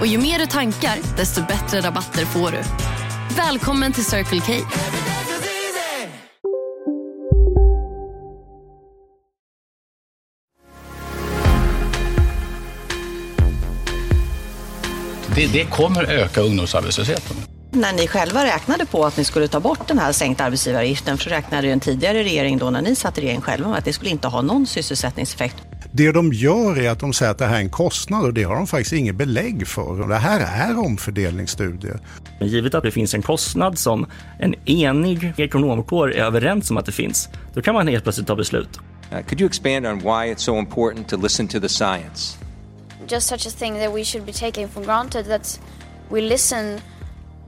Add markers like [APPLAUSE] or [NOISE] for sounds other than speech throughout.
Och ju mer du tankar, desto bättre rabatter får du. Välkommen till Circle K. Det, det kommer öka ungdomsarbetslösheten. När ni själva räknade på att ni skulle ta bort den här sänkta arbetsgivaravgiften, för räknade ju en tidigare regering då när ni satt i regering själva med att det skulle inte ha någon sysselsättningseffekt. Det de gör är att de säger att det här är en kostnad och det har de faktiskt inget belägg för. Det här är omfördelningsstudier. Men givet att det finns en kostnad som en enig ekonomkår är överens om att det finns, då kan man helt plötsligt ta beslut. Uh, could you expand on why it's so important to listen to the science? Just such a thing that we should be taking for granted that we listen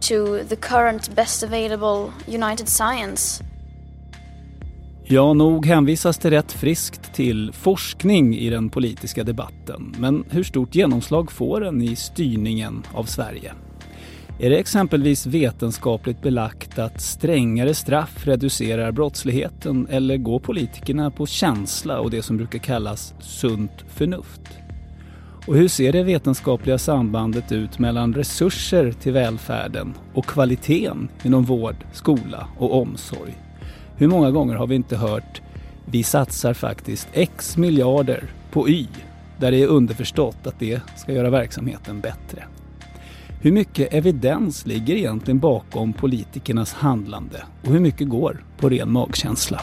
to the current best available United Science. Ja, nog hänvisas det rätt friskt till forskning i den politiska debatten. Men hur stort genomslag får den i styrningen av Sverige? Är det exempelvis vetenskapligt belagt att strängare straff reducerar brottsligheten eller går politikerna på känsla och det som brukar kallas sunt förnuft? Och hur ser det vetenskapliga sambandet ut mellan resurser till välfärden och kvaliteten inom vård, skola och omsorg? Hur många gånger har vi inte hört vi satsar faktiskt X miljarder på Y där det är underförstått att det ska göra verksamheten bättre? Hur mycket evidens ligger egentligen bakom politikernas handlande och hur mycket går på ren magkänsla?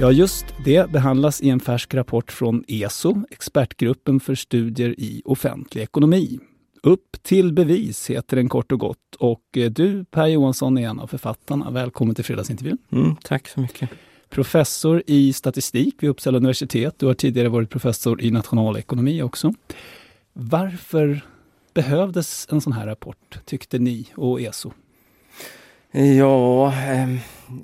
Ja, just det behandlas i en färsk rapport från ESO, Expertgruppen för studier i offentlig ekonomi. Upp till bevis heter den kort och gott. Och eh, du Per Johansson är en av författarna. Välkommen till fredagsintervjun. Mm, tack så mycket. Professor i statistik vid Uppsala universitet. Du har tidigare varit professor i nationalekonomi också. Varför behövdes en sån här rapport, tyckte ni och ESO? Ja, eh,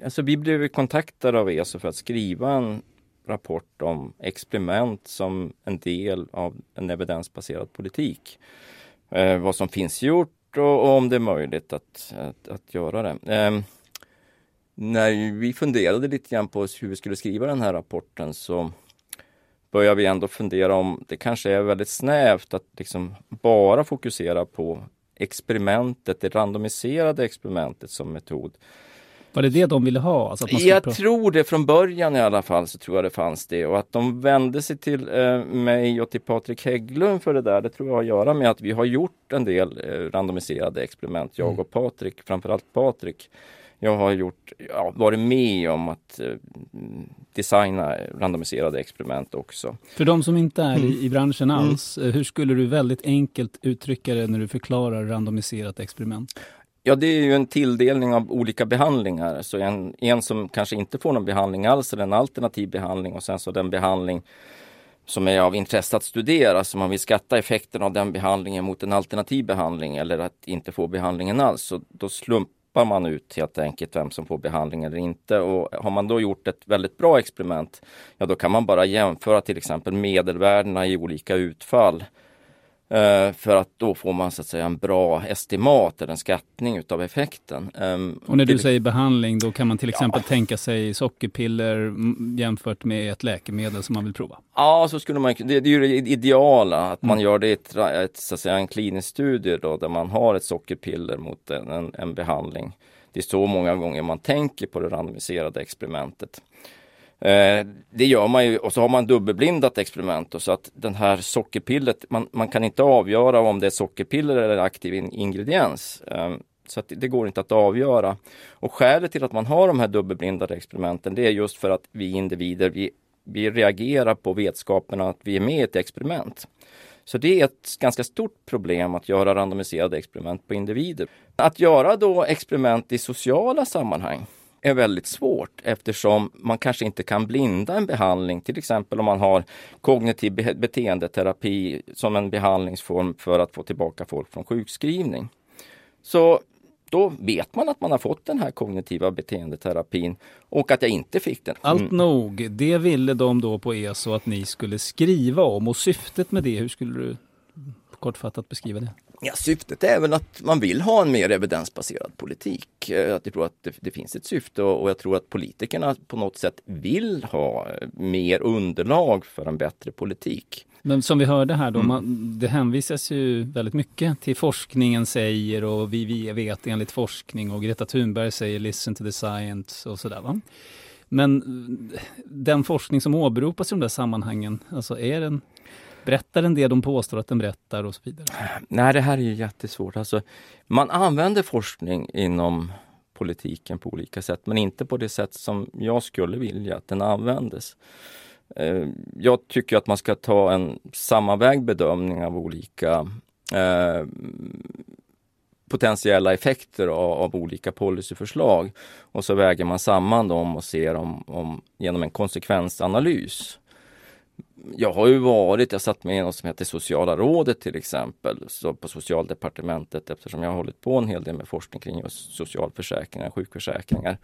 alltså vi blev kontaktade av ESO för att skriva en rapport om experiment som en del av en evidensbaserad politik. Eh, vad som finns gjort och, och, om det är möjligt att, att, att göra det. Eh, när vi funderade lite grann på hur vi skulle skriva den här rapporten så började vi ändå fundera om det kanske är väldigt snävt att liksom bara fokusera på experimentet, det randomiserade experimentet som metod. Var det det de ville ha? Alltså jag tror det från början i alla fall så tror jag det fanns det och att de vände sig till eh, mig och till Patrik Hägglund för det där, det tror jag har att göra med att vi har gjort en del eh, randomiserade experiment, jag mm. och Patrik, framförallt Patrik. Jag har gjort, ja, varit med om att eh, designa randomiserade experiment också. För de som inte är i, i branschen mm. alls, mm. hur skulle du väldigt enkelt uttrycka det när du förklarar randomiserat experiment? Ja, det är ju en tilldelning av olika behandlingar. Så en, en som kanske inte får någon behandling alls, eller en alternativ behandling och sen så den behandling som är av intresse att studera, så man vill skatta effekten av den behandlingen mot en alternativ behandling eller att inte få behandlingen alls. Så då slumpar man ut helt enkelt vem som får behandling eller inte. Och har man då gjort ett väldigt bra experiment, ja då kan man bara jämföra till exempel medelvärdena i olika utfall för att då får man så att säga en bra estimat eller en skattning utav effekten. Ehm, och när du säger behandling, då kan man till exempel ja. tänka sig sockerpiller jämfört med ett läkemedel som man vill prova? Ja, så skulle man, det, det är ju det ideala att mm. man gör det i ett, ett, så att säga, en klinisk studie då, där man har ett sockerpiller mot en, en, en behandling. Det är så många gånger man tänker på det randomiserade experimentet. Eh, det gör man ju och så har man dubbelblindat experiment och så att den här sockerpillet, man, man kan inte avgöra om det är sockerpiller eller aktiv in, ingrediens. Eh, så att det går inte att avgöra. Och skälet till att man har de här dubbelblindade experimenten det är just för att vi individer, vi, vi reagerar på vetskapen att vi är med i ett experiment. Så det är ett ganska stort problem att göra randomiserade experiment på individer. Att göra då experiment i sociala sammanhang är väldigt svårt eftersom man kanske inte kan blinda en behandling, till exempel om man har kognitiv beteendeterapi som en behandlingsform för att få tillbaka folk från sjukskrivning. Så då vet man att man har fått den här kognitiva beteendeterapin och att jag inte fick den. Allt mm. nog, det ville de då på ESO att ni skulle skriva om och syftet med det, hur skulle du kortfattat beskriva det? Ja, syftet är väl att man vill ha en mer evidensbaserad politik. Eh, att jag tror att det, det finns ett syfte och, jag tror att politikerna på något sätt vill ha mer underlag för en bättre politik. Men som vi hörde här då, mm. man, det hänvisas ju väldigt mycket till forskningen säger och vi, vi vet enligt forskning och Greta Thunberg säger listen to the science och sådär. Va? Men den forskning som åberopas i de där sammanhangen, alltså är den Berättar den det de påstår att den berättar och så vidare? Nej, det här är ju jättesvårt. Alltså, man använder forskning inom politiken på olika sätt, men inte på det sätt som jag skulle vilja att den användes. Eh, jag tycker att man ska ta en sammanvägd bedömning av olika eh, potentiella effekter av, av, olika policyförslag. Och så väger man samman dem och ser om, om genom en konsekvensanalys jag har ju varit, jag satt med i något som heter Sociala rådet till exempel, så på Socialdepartementet eftersom jag har hållit på en hel del med forskning kring just socialförsäkringar, sjukförsäkringar.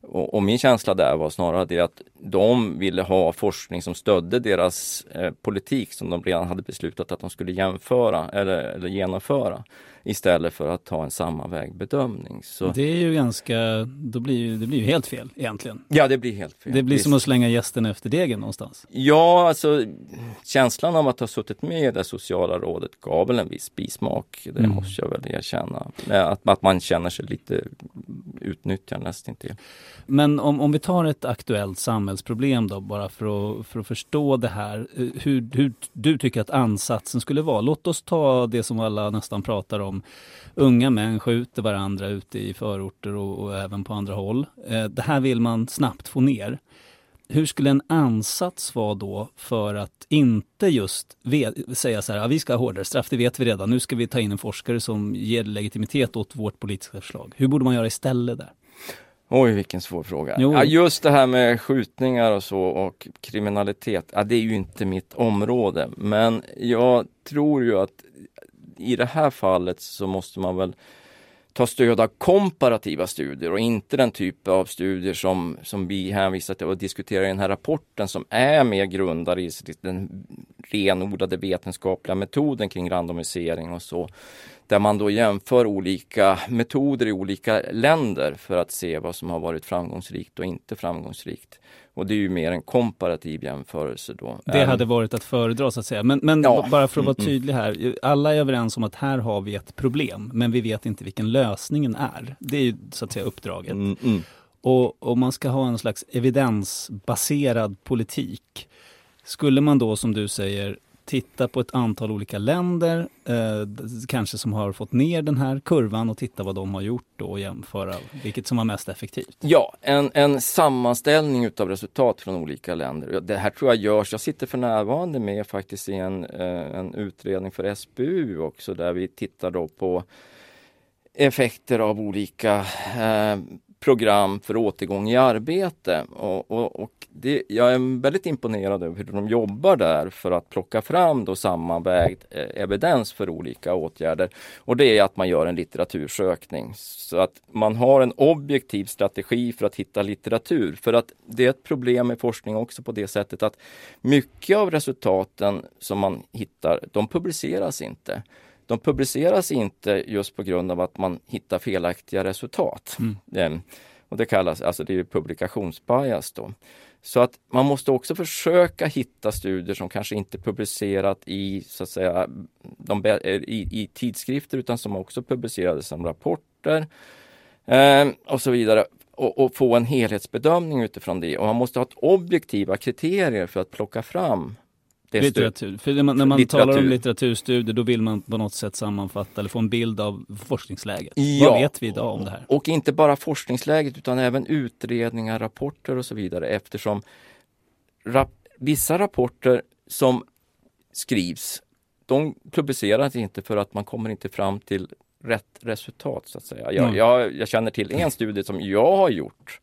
Och, och, min känsla där var snarare det att de ville ha forskning som stödde deras eh, politik som de redan hade beslutat att de skulle jämföra eller, eller genomföra istället för att ta en sammanvägd bedömning. Så... Det är ju ganska, då blir det blir ju helt fel egentligen. Ja, det blir helt fel. Det blir som att slänga gästen efter degen någonstans. Ja, alltså känslan av att ha suttit med i det sociala rådet gav väl en viss bismak. Det mm. måste jag väl erkänna. Att, att man känner sig lite utnyttjad nästintill. Men om, om vi tar ett aktuellt samhällsproblem då, bara för att, för att förstå det här. Hur, hur du tycker att ansatsen skulle vara. Låt oss ta det som alla nästan pratar om. Unga män skjuter varandra ute i förorter och, och även på andra håll. Eh, det här vill man snabbt få ner. Hur skulle en ansats vara då för att inte just säga så här, ja, vi ska ha hårdare straff, det vet vi redan, nu ska vi ta in en forskare som ger legitimitet åt vårt politiska förslag. Hur borde man göra istället där? Oj, vilken svår fråga. Ja, just det här med skjutningar och så och kriminalitet, ja, det är ju inte mitt område. Men jag tror ju att i det här fallet så måste man väl ta stöd av komparativa studier och inte den typ av studier som, som vi hänvisar till och diskuterar i den här rapporten som är mer grundad i den renodlade vetenskapliga metoden kring randomisering och så. Där man då jämför olika metoder i olika länder för att se vad som har varit framgångsrikt och inte framgångsrikt. Och det är ju mer en komparativ jämförelse då. Det hade varit att föredra så att säga. Men, men ja. bara för att vara mm, mm. tydlig här. Alla är överens om att här har vi ett problem, men vi vet inte vilken lösningen är. Det är ju så att säga uppdraget. Mm, mm. Och om man ska ha en slags evidensbaserad politik, skulle man då som du säger titta på ett antal olika länder, eh, kanske som har fått ner den här kurvan och titta vad de har gjort då och jämföra vilket som var mest effektivt. Ja, en, en sammanställning utav resultat från olika länder. Det här tror jag görs, jag sitter för närvarande med faktiskt i en, eh, en utredning för SBU också där vi tittar då på effekter av olika eh, program för återgång i arbete. Och, och, och det, jag är väldigt imponerad över hur de jobbar där för att plocka fram då sammanvägd eh, evidens för olika åtgärder. Och det är att man gör en litteratursökning. Så att man har en objektiv strategi för att hitta litteratur. För att det är ett problem med forskning också på det sättet att mycket av resultaten som man hittar, de publiceras inte. De publiceras inte just på grund av att man hittar felaktiga resultat. Mm. Ehm, och det kallas, alltså det är publikationsbias då. Så att man måste också försöka hitta studier som kanske inte publicerat i, så att säga, de, i, i tidskrifter utan som också publicerades som rapporter eh, och så vidare. Och, och, få en helhetsbedömning utifrån det. Och man måste ha objektiva kriterier för att plocka fram litteratur. För när man, när man litteratur. talar om litteraturstudier då vill man på något sätt sammanfatta eller få en bild av forskningsläget. Ja. Vad vet vi idag om det här? Och inte bara forskningsläget utan även utredningar, rapporter och så vidare eftersom rap vissa rapporter som skrivs de publiceras inte för att man kommer inte fram till rätt resultat så att säga. Jag, Mm. jag, jag känner till en studie som jag har gjort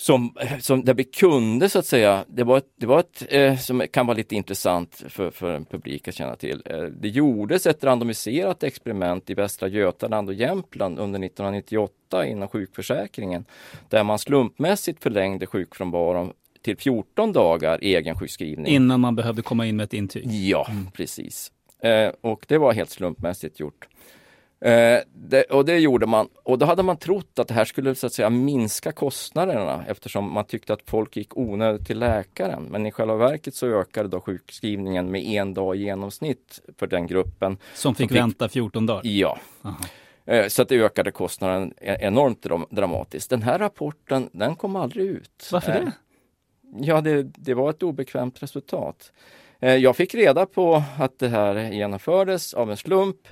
som, som där vi kunde så att säga, det var ett, det var ett eh, som kan vara lite intressant för, för en publik att känna till. Eh, det gjordes ett randomiserat experiment i Västra Götaland och Jämtland under 1998 inom sjukförsäkringen där man slumpmässigt förlängde sjukfrånvaron till 14 dagar egen sjukskrivning. Innan man behövde komma in med ett intyg. Ja, precis. Eh, och det var helt slumpmässigt gjort. Eh, det, och det gjorde man och då hade man trott att det här skulle så att säga minska kostnaderna eftersom man tyckte att folk gick onödigt till läkaren. Men i själva verket så ökade då sjukskrivningen med en dag i genomsnitt för den gruppen. Som fick vänta 14 dagar? Ja. Eh, Så att det ökade kostnaden e- enormt dram- dramatiskt. Den här rapporten, den kom aldrig ut. Varför Eh, det? Ja, det, det var ett obekvämt resultat. Eh, Jag fick reda på att det här genomfördes av en slump.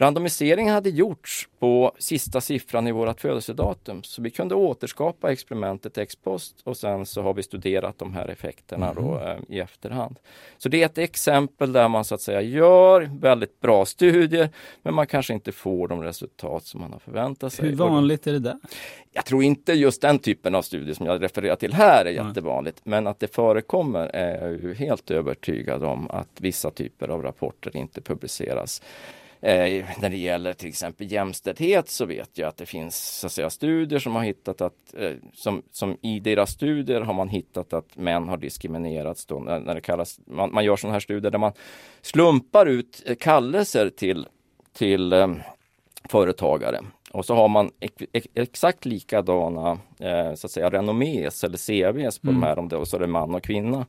Randomiseringen hade gjorts på sista siffran i vårt födelsedatum så vi kunde återskapa experimentet ex post och sen så har vi studerat de här effekterna då, Mhm. eh, i efterhand. Så det är ett exempel där man så att säga gör väldigt bra studier men man kanske inte får de resultat som man har förväntat sig. Hur vanligt är det där? Jag tror inte just den typen av studier som jag refererar till här är jättevanligt. Men att det förekommer är jag helt övertygad om att vissa typer av rapporter inte publiceras. Eh, när det gäller till exempel jämställdhet så vet jag att det finns så att säga, studier som har hittat att, eh, som, som i deras studier har man hittat att män har diskriminerats då, när, när det kallas, man, man gör sådana här studier där man slumpar ut eh, kallelser till, till eh, företagare. Och så har man ex- ex- exakt likadana eh, så att säga renommés eller CVs på Mm. de här, om det, och så är det man och kvinna.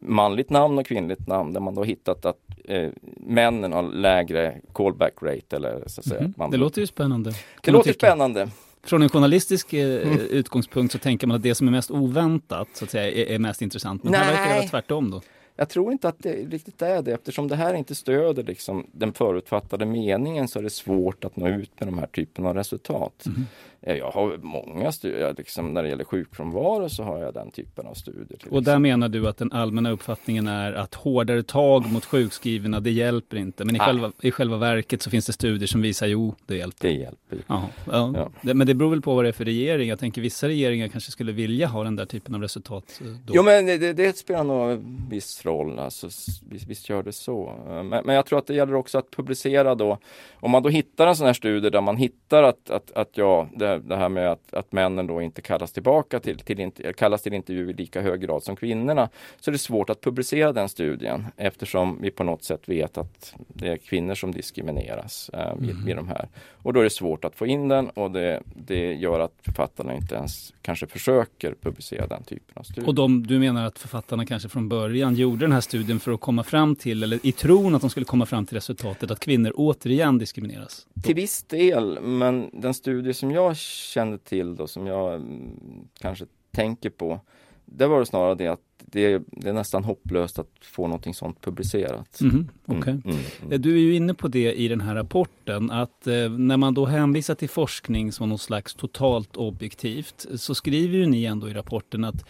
Manligt namn och kvinnligt namn där man då hittat att eh, männen har lägre callback rate eller så att säga. Mhm. Man, Det låter ju spännande. det låter tycka. spännande. Från en journalistisk eh, Mm. utgångspunkt så tänker man att det som är mest oväntat så att säga, är, är mest intressant. Men här Nej. verkar det vara tvärtom då. Jag tror inte att det riktigt är det eftersom det här inte stöder liksom den förutfattade meningen så är det svårt att nå ut med de här typen av resultat. Mhm. Eh, Jag har många studier, liksom, när det gäller sjukfrånvaro så har jag den typen av studier. Och där menar du att den allmänna uppfattningen är att hårdare tag mot sjukskrivna, det hjälper inte. Men i Ah. själva, i själva verket så finns det studier som visar jo, det hjälper. Det hjälper. Ja. Ja. Men det beror väl på vad det är för regering. Jag tänker vissa regeringar kanske skulle vilja ha den där typen av resultat. eh, Då. Jo men det, det, spelar nog en viss roll, alltså, visst, visst gör det så. Men, men jag tror att det gäller också att publicera då, om man då hittar en sån här studie där man hittar att, att, att ja, det, det här med att, att männen då inte kallas tillbaka till, till, kallas till intervju i lika hög grad som kvinnorna, så är det svårt att publicera den studien eftersom vi på något sätt vet att det är kvinnor som diskrimineras eh, vid, Mhm. vid de här. Och då är det svårt att få in den och det, det gör att författarna inte ens kanske försöker publicera den typen av studier. Och de, du menar att författarna kanske från början gjorde den här studien för att komma fram till, eller i tron att de skulle komma fram till resultatet att kvinnor återigen diskrimineras? Till viss del, men den studie som jag kände till då, som jag mm, kanske tänker på, det var det snarare det att det, det är nästan hopplöst att få någonting sånt publicerat. Mhm, okej. Mm, mm, mm. Eh, Du är ju inne på det i den här rapporten att eh, när man då hänvisar till forskning som något slags totalt objektivt så skriver ju ni ändå i rapporten att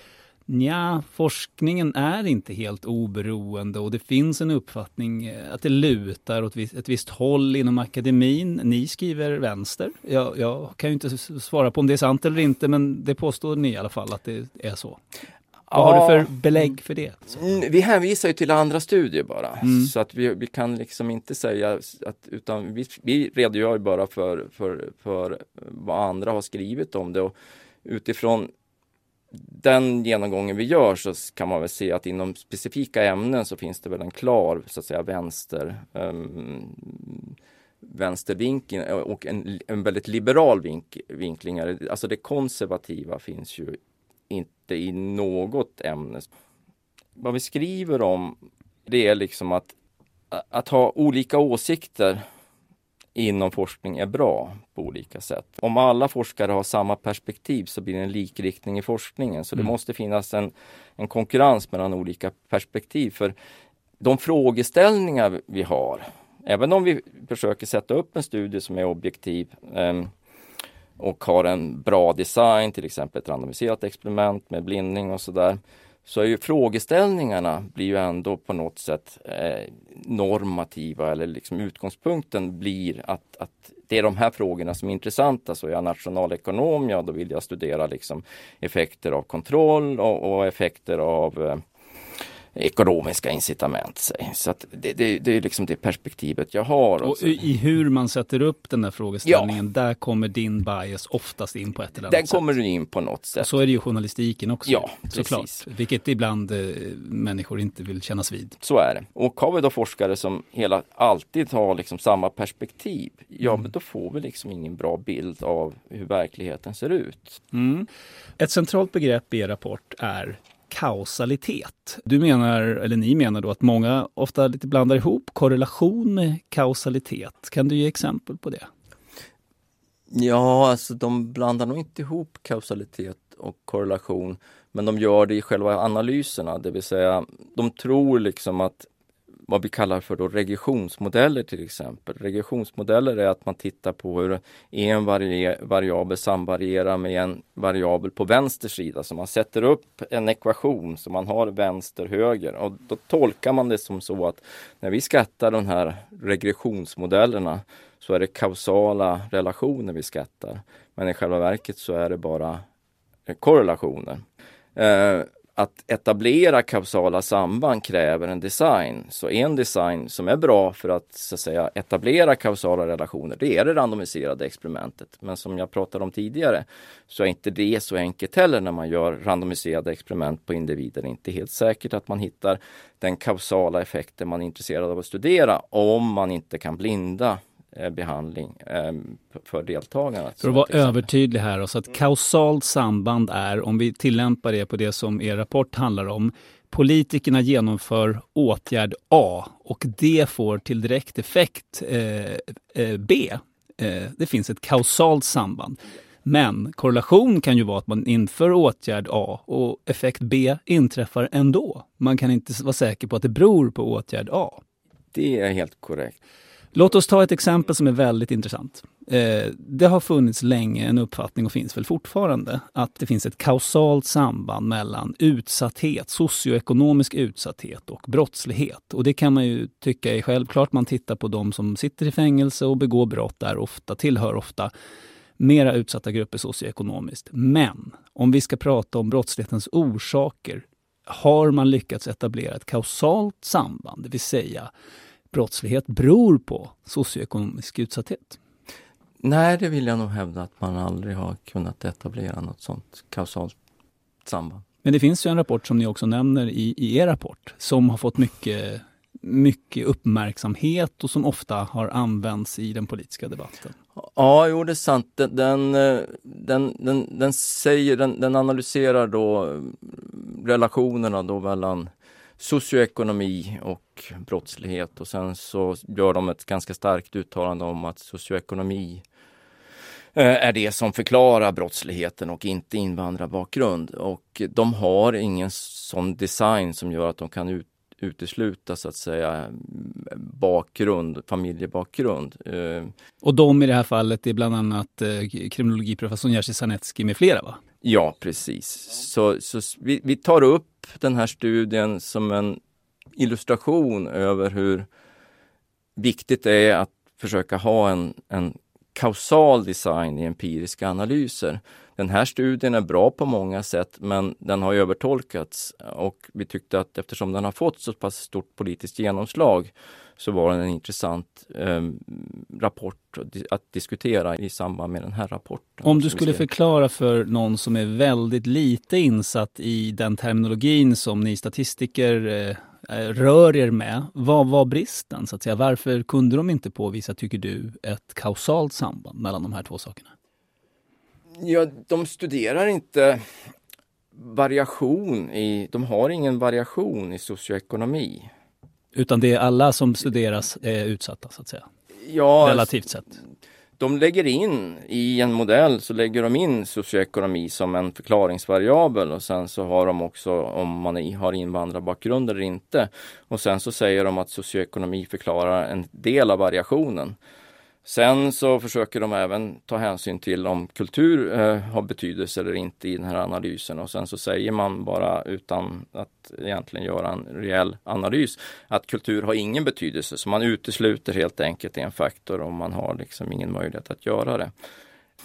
Nja, forskningen är inte helt oberoende och det finns en uppfattning eh, att det lutar åt ett visst håll inom akademin. Ni skriver vänster. Jag, jag kan ju inte svara på om det är sant eller inte men det påstår ni i alla fall att det är så. Vad har du för belägg för det? Mm, Vi hänvisar ju till andra studier bara, Mm. så att vi, vi kan liksom inte säga att, utan vi, vi redogör bara för, för, för vad andra har skrivit om det och utifrån den genomgången vi gör så kan man väl se att inom specifika ämnen så finns det väl en klar så att säga vänster um, vänstervinkel och en, en väldigt liberal vink, vinkling. Alltså det konservativa finns ju inte i något ämne. Vad vi skriver om det är liksom att, att ha olika åsikter inom forskning är bra på olika sätt. Om alla forskare har samma perspektiv så blir det en likriktning i forskningen. Så det Mm. måste finnas en, en konkurrens mellan olika perspektiv. För de frågeställningar vi har, även om vi försöker sätta upp en studie som är objektiv ehm, och har en bra design, till exempel ett randomiserat experiment med blindning och sådär, så är ju frågeställningarna blir ju ändå på något sätt eh, normativa eller liksom utgångspunkten blir att, att det är de här frågorna som är intressanta. Så är jag nationalekonom, ja då vill jag studera liksom effekter av kontroll och, och effekter av eh, ekonomiska incitament. Så att det, det, det är liksom det perspektivet jag har. Och i hur man sätter upp den här frågeställningen, ja. där kommer din bias oftast in på ett eller annat sätt. Där kommer du in på något sätt. Och så är det ju journalistiken också. Ja, såklart. Precis. Vilket ibland eh, människor inte vill kännas vid. Så är det. Och har vi då forskare som hela, alltid har liksom samma perspektiv, ja mm. men då får vi liksom ingen bra bild av hur verkligheten ser ut. Mm. Ett centralt begrepp i er rapport är kausalitet. Du menar, eller ni menar då att många ofta lite blandar ihop korrelation med kausalitet. Kan du ge exempel på det? Ja, alltså de blandar nog inte ihop kausalitet och korrelation, men de gör det i själva analyserna, det vill säga de tror liksom att vad vi kallar för då regressionsmodeller till exempel. Regressionsmodeller är att man tittar på hur en variabel samvarierar med en variabel på vänster sida. Så man sätter upp en ekvation som man har vänster höger och då tolkar man det som så att när vi skattar de här regressionsmodellerna så är det kausala relationer vi skattar. Men i själva verket så är det bara korrelationer. Eh, att etablera kausala samband kräver en design. Så en design som är bra för att, så att säga, etablera kausala relationer, det är det randomiserade experimentet. Men som jag pratade om tidigare så är inte det så enkelt heller när man gör randomiserade experiment på individer. Det är inte helt säkert att man hittar den kausala effekten man är intresserad av att studera om man inte kan blinda behandling eh, för deltagarna. För att vara övertydlig här, så att kausalt samband är, om vi tillämpar det på det som er rapport handlar om, politikerna genomför åtgärd A och det får till direkt effekt eh, eh, B. Eh, det finns ett kausalt samband. Men korrelation kan ju vara att man inför åtgärd A och effekt B inträffar ändå. Man kan inte vara säker på att det beror på åtgärd A. Det är helt korrekt. Låt oss ta ett exempel som är väldigt intressant. Eh, det har funnits länge en uppfattning och finns väl fortfarande att det finns ett kausalt samband mellan utsatthet, socioekonomisk utsatthet och brottslighet. Och det kan man ju tycka är självklart. Man tittar på de som sitter i fängelse och begår brott där ofta, tillhör ofta mera utsatta grupper socioekonomiskt. Men om vi ska prata om brottslighetens orsaker har man lyckats etablera ett kausalt samband, det vill säga brottslighet beror på socioekonomisk utsatthet? Nej, det vill jag nog hävda att man aldrig har kunnat etablera något sånt kausalt samband. Men det finns ju en rapport som ni också nämner i, i er rapport som har fått mycket, mycket uppmärksamhet och som ofta har använts i den politiska debatten. Ja, jo det är sant. Den, den, den, den, den säger, den, den analyserar då relationerna då mellan socioekonomi och brottslighet och sen så gör de ett ganska starkt uttalande om att socioekonomi eh, är det som förklarar brottsligheten och inte invandrarbakgrund. Och de har ingen sån design som gör att de kan ut, utesluta så att säga bakgrund, familjebakgrund. Eh, och de i det här fallet är bland annat eh, kriminologiprofessorn Jerzy Sarnecki med flera va? Ja, precis. Så, så vi, vi tar upp den här studien som en illustration över hur viktigt det är att försöka ha en, en kausal design i empiriska analyser. Den här studien är bra på många sätt men den har övertolkats och vi tyckte att eftersom den har fått så pass stort politiskt genomslag så var den en intressant eh, rapport att diskutera i samband med den här rapporten. Om du skulle förklara för någon som är väldigt lite insatt i den terminologin som ni statistiker eh, rör er med. Vad var bristen? så att säga? Varför kunde de inte påvisa, tycker du, ett kausalt samband mellan de här två sakerna? Ja, de studerar inte variation i, de har ingen variation i socioekonomi. Utan det är alla som studeras är utsatta så att säga? Ja, Relativt sett? De lägger in i en modell så lägger de in socioekonomi som en förklaringsvariabel och sen så har de också om man har invandrarbakgrund eller inte. Och sen så säger de att socioekonomi förklarar en del av variationen. Sen så försöker de även ta hänsyn till om kultur eh, har betydelse eller inte i den här analysen och sen så säger man bara utan att egentligen göra en reell analys att kultur har ingen betydelse. Så man utesluter helt enkelt en faktor om man har liksom ingen möjlighet att göra det.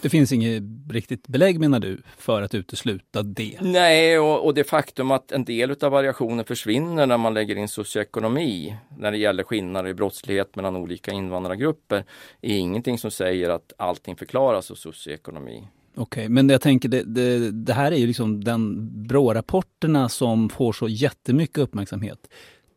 Det finns inget riktigt belägg menar du för att utesluta det? Nej, och, och det faktum att en del av variationen försvinner när man lägger in socioekonomi när det gäller skillnader i brottslighet mellan olika invandrargrupper är ingenting som säger att allting förklaras av socioekonomi. Okej, okay, men jag tänker det, det, det, här är ju liksom den BRÅ-rapporterna som får så jättemycket uppmärksamhet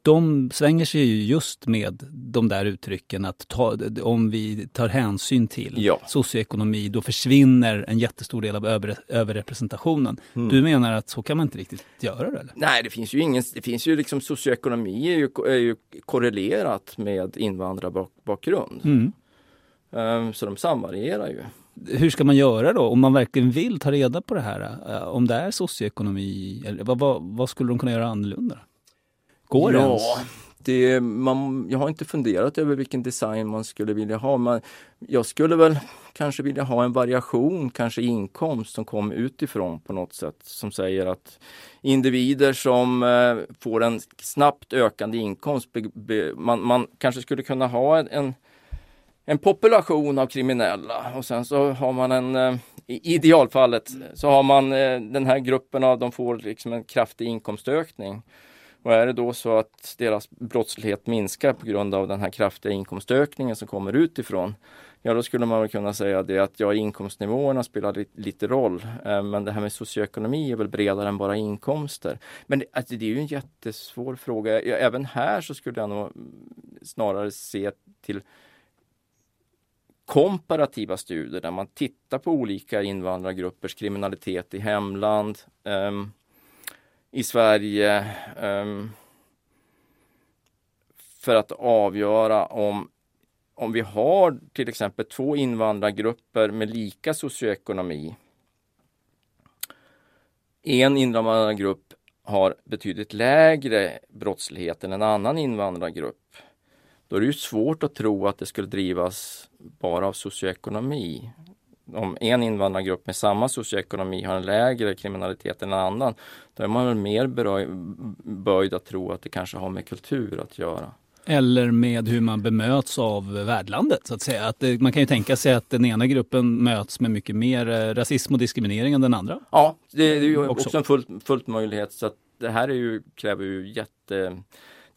de svänger sig ju just med de där uttrycken att ta, om vi tar hänsyn till ja. socioekonomi då försvinner en jättestor del av över, överrepresentationen. Mm. Du menar att så kan man inte riktigt göra det? Eller? Nej, det finns ju ingen, det finns ju liksom socioekonomi är ju, är ju korrelerat med invandrarbakgrund. Mm. Um, så de samvarierar ju. Hur ska man göra då om man verkligen vill ta reda på det här? Uh, om det är socioekonomi, eller vad, vad, vad skulle de kunna göra annorlunda? Går ja, ens? Det, man, jag har inte funderat över vilken design man skulle vilja ha. Men jag skulle väl kanske vilja ha en variation, kanske inkomst som kommer utifrån på något sätt. Som säger att individer som eh, får en snabbt ökande inkomst, be, be, man, man, kanske skulle kunna ha en, en population av kriminella och sen så har man en, eh, i idealfallet, så har man eh, den här gruppen av, de får liksom en kraftig inkomstökning. Och är det då så att deras brottslighet minskar på grund av den här kraftiga inkomstökningen som kommer utifrån, ja då skulle man väl kunna säga det att ja, inkomstnivåerna spelar lite roll. Eh, men det här med socioekonomi är väl bredare än bara inkomster. Men det, alltså, det är ju en jättesvår fråga. Även här så skulle jag nog snarare se till komparativa studier där man tittar på olika invandrargruppers kriminalitet i hemland. Um, i Sverige um, för att avgöra om, om vi har till exempel två invandrargrupper med lika socioekonomi. En invandrargrupp har betydligt lägre brottslighet än en annan invandrargrupp. Då är det ju svårt att tro att det skulle drivas bara av socioekonomi om en invandrargrupp med samma socioekonomi har en lägre kriminalitet än en annan, då är man väl mer böjd att tro att det kanske har med kultur att göra. Eller med hur man bemöts av värdlandet så att säga. Att man kan ju tänka sig att den ena gruppen möts med mycket mer eh, rasism och diskriminering än den andra. Ja, det är ju också, också en fullt, fullt möjlighet. Så att det här är ju, kräver ju jätte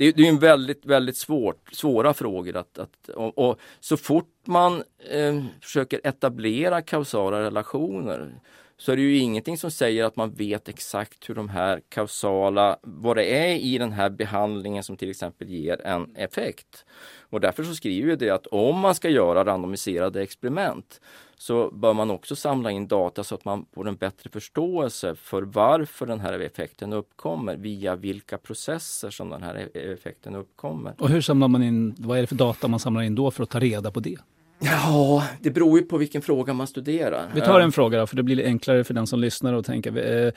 det är, det är en väldigt, väldigt svårt, svåra frågor att, att och, och så fort man eh, försöker etablera kausala relationer så är det ju ingenting som säger att man vet exakt hur de här kausala, vad det är i den här behandlingen som till exempel ger en effekt. Och därför så skriver vi det att om man ska göra randomiserade experiment så bör man också samla in data så att man får en bättre förståelse för varför den här effekten uppkommer, via vilka processer som den här e-, effekten uppkommer. Och hur samlar man in, vad är det för data man samlar in då för att ta reda på det? Ja, det beror ju på vilken fråga man studerar. Vi tar en fråga då, för det blir enklare för den som lyssnar att tänka. Eh,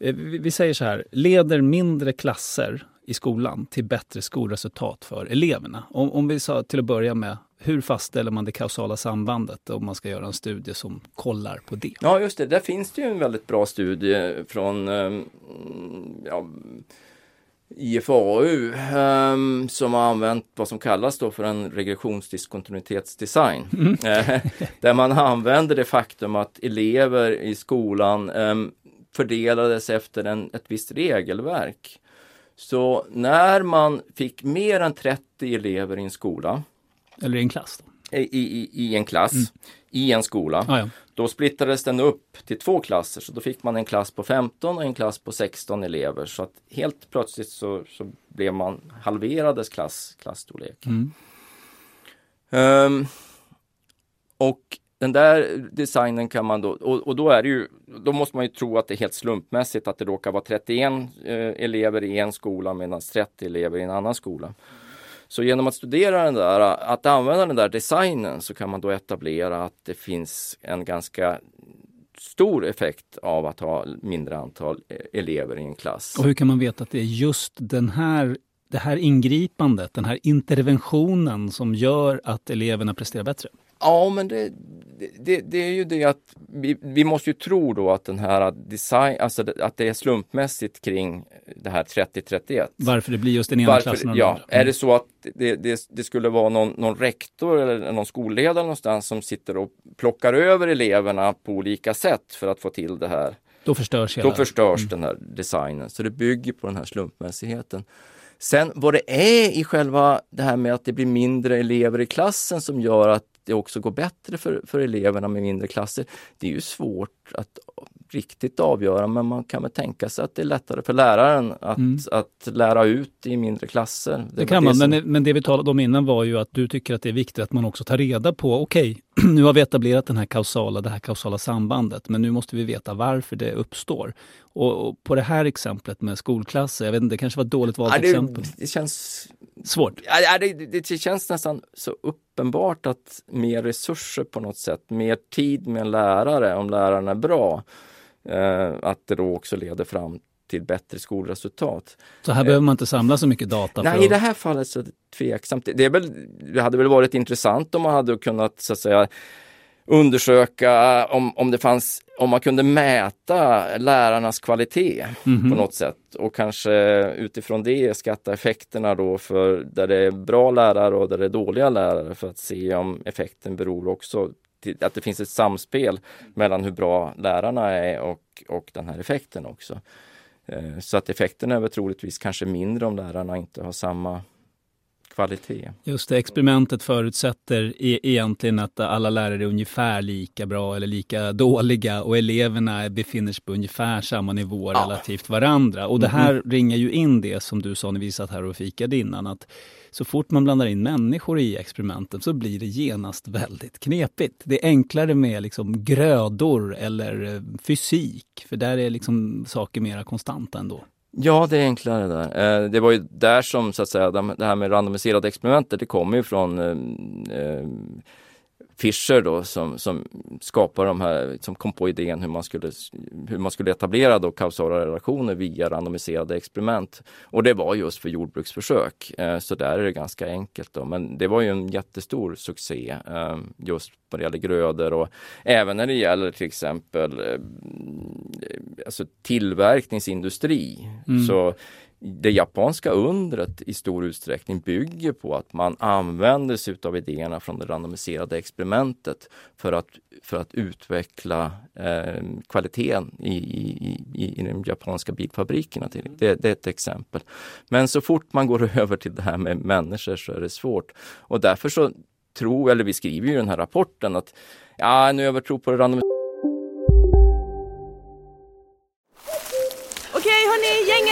eh, vi säger så här, leder mindre klasser i skolan till bättre skolresultat för eleverna? Om, om vi sa till att börja med, hur fastställer man det kausala sambandet om man ska göra en studie som kollar på det? Ja, just det. Där finns det ju en väldigt bra studie från ehm, ja, IFAU um, ehm, som har använt vad som kallas då för en regressionsdiskontinuitetsdesign. Mm. [LAUGHS] Eh, där man använder det faktum att elever i skolan um, fördelades efter en, ett visst regelverk. Så när man fick mer än 30 elever i en skola eller i en klass? I, i, I, en klass, mm. i en skola. Ah, ja. Då splittrades den upp till två klasser så då fick man en klass på 15 och en klass på 16 elever. Så att helt plötsligt så, så blev man halverades klass, klassstorlek. Mm. Um, och den där designen kan man då, och, och, då är det ju, då måste man ju tro att det är helt slumpmässigt att det råkar vara 31 eh, elever i en skola medan 30 elever i en annan skola. Så genom att studera den där, att använda den där designen så kan man då etablera att det finns en ganska stor effekt av att ha mindre antal eh, elever i en klass. Och hur kan man veta att det är just den här, det här ingripandet, den här interventionen som gör att eleverna presterar bättre? Ja, men det, det, det, är ju det att vi, vi måste ju tro då att den här design, alltså att det är slumpmässigt kring det här 3031. Varför det blir just den ena Varför, klassen Ja, andra. är det så att det, det, det skulle vara någon, någon rektor eller någon skolledare någonstans som sitter och plockar över eleverna på olika sätt för att få till det här. Då förstörs hela... Då förstörs den här designen. Så det bygger på den här slumpmässigheten. Sen vad det är i själva det här med att det blir mindre elever i klassen som gör att det också går bättre för, för eleverna med mindre klasser. Det är ju svårt att riktigt avgöra men man kan väl tänka sig att det är lättare för läraren att, Mm. att lära ut i mindre klasser. Det var kan man, som- men, men det vi talade om innan var ju att du tycker att det är viktigt att man också tar reda på, okej, [CLEARS THROAT] nu har vi etablerat den här kausala, det här kausala sambandet, men nu måste vi veta varför det uppstår. Och, och på det här exemplet med skolklasser, jag vet inte, det kanske var ett dåligt valt Ja, det, exempel. det känns Svårt. Ja, det, det, känns nästan så uppenbart att mer resurser på något sätt, mer tid med en lärare om läraren är bra, eh, att det då också leder fram till bättre skolresultat. Så här behöver man inte samla så mycket data. Nej, för i det att, här fallet så är det tveksamt. Det, är väl, det hade väl varit intressant om man hade kunnat så att säga undersöka om, om det fanns, om man kunde mäta lärarnas kvalitet Mhm. på något sätt och kanske utifrån det skatta effekterna då för där det är bra lärare och där det är dåliga lärare för att se om effekten beror också till att det finns ett samspel mellan hur bra lärarna är och, och den här effekten också. Eh, Så att effekten är väl troligtvis kanske mindre om lärarna inte har samma kvalitet. Just det, experimentet förutsätter e- egentligen att alla lärare är ungefär lika bra eller lika dåliga och eleverna befinner sig på ungefär samma nivå relativt varandra. Och det här ringar ju in det som du sa när vi satt här och fikade innan, att så fort man blandar in människor i experimenten så blir det genast väldigt knepigt. Det är enklare med liksom grödor eller eh, fysik, för där är liksom saker mera konstanta ändå. Ja, det är enklare där. Eh, det var ju där som så att säga det här med randomiserade experimenter, det kommer ju från eh, eh Fischer då som, som skapade de här, som kom på idén hur man skulle, hur man skulle etablera då kausala relationer via randomiserade experiment. Och det var just för jordbruksförsök. Eh, Så där är det ganska enkelt då. Men det var ju en jättestor succé eh, just vad det gäller grödor och även när det gäller till exempel eh, alltså tillverkningsindustri. Mm. Så det japanska undret i stor utsträckning bygger på att man använder sig av idéerna från det randomiserade experimentet för att, för att utveckla eh, kvaliteten i, i, i, i de japanska bilfabrikerna. Till. Det, det är ett exempel. Men så fort man går [LAUGHS] över till det här med människor så är det svårt. Och därför så tror, eller vi skriver ju i den här rapporten att ja, en övertro på det randomiserade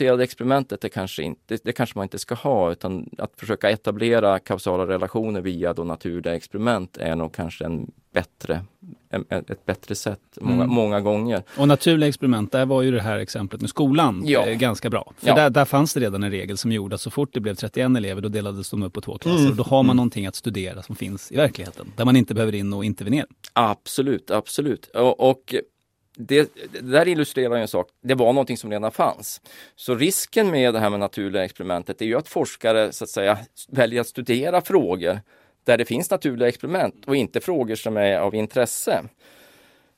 Randomiserade experimentet det kanske, inte, det kanske man inte ska ha utan att försöka etablera kausala relationer via då naturliga experiment är nog kanske en bättre, en, ett bättre sätt många, Mm. många gånger. Och naturliga experiment, där var ju det här exemplet med skolan Ja. eh, ganska bra. För Ja. där, där fanns det redan en regel som gjorde att så fort det blev 31 elever då delades de upp på två klasser. Mm. Och då har man Mm. någonting att studera som finns i verkligheten. Där man inte behöver in och intervenera. Absolut, absolut. Och, och det, det där illustrerar ju en sak, det var någonting som redan fanns. Så risken med det här med naturliga experimentet är ju att forskare så att säga väljer att studera frågor där det finns naturliga experiment och inte frågor som är av intresse.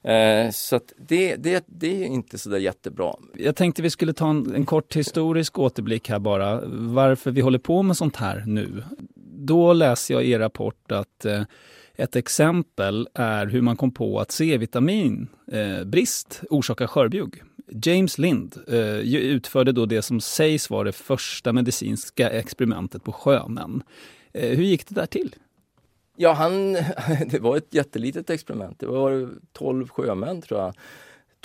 Eh, så att det, det, det är inte så där jättebra. Jag tänkte vi skulle ta en, en kort historisk återblick här bara. Varför vi håller på med sånt här nu. då läser jag i er rapport att eh, ett exempel är hur man kom på att C-vitaminbrist eh, orsakar skörbjugg. James Lind eh, utförde då det som sägs vara det första medicinska experimentet på sjömän. Eh, hur gick det där till? Ja, han, [LAUGHS] det var ett jättelitet experiment. Det var 12 sjömän tror jag.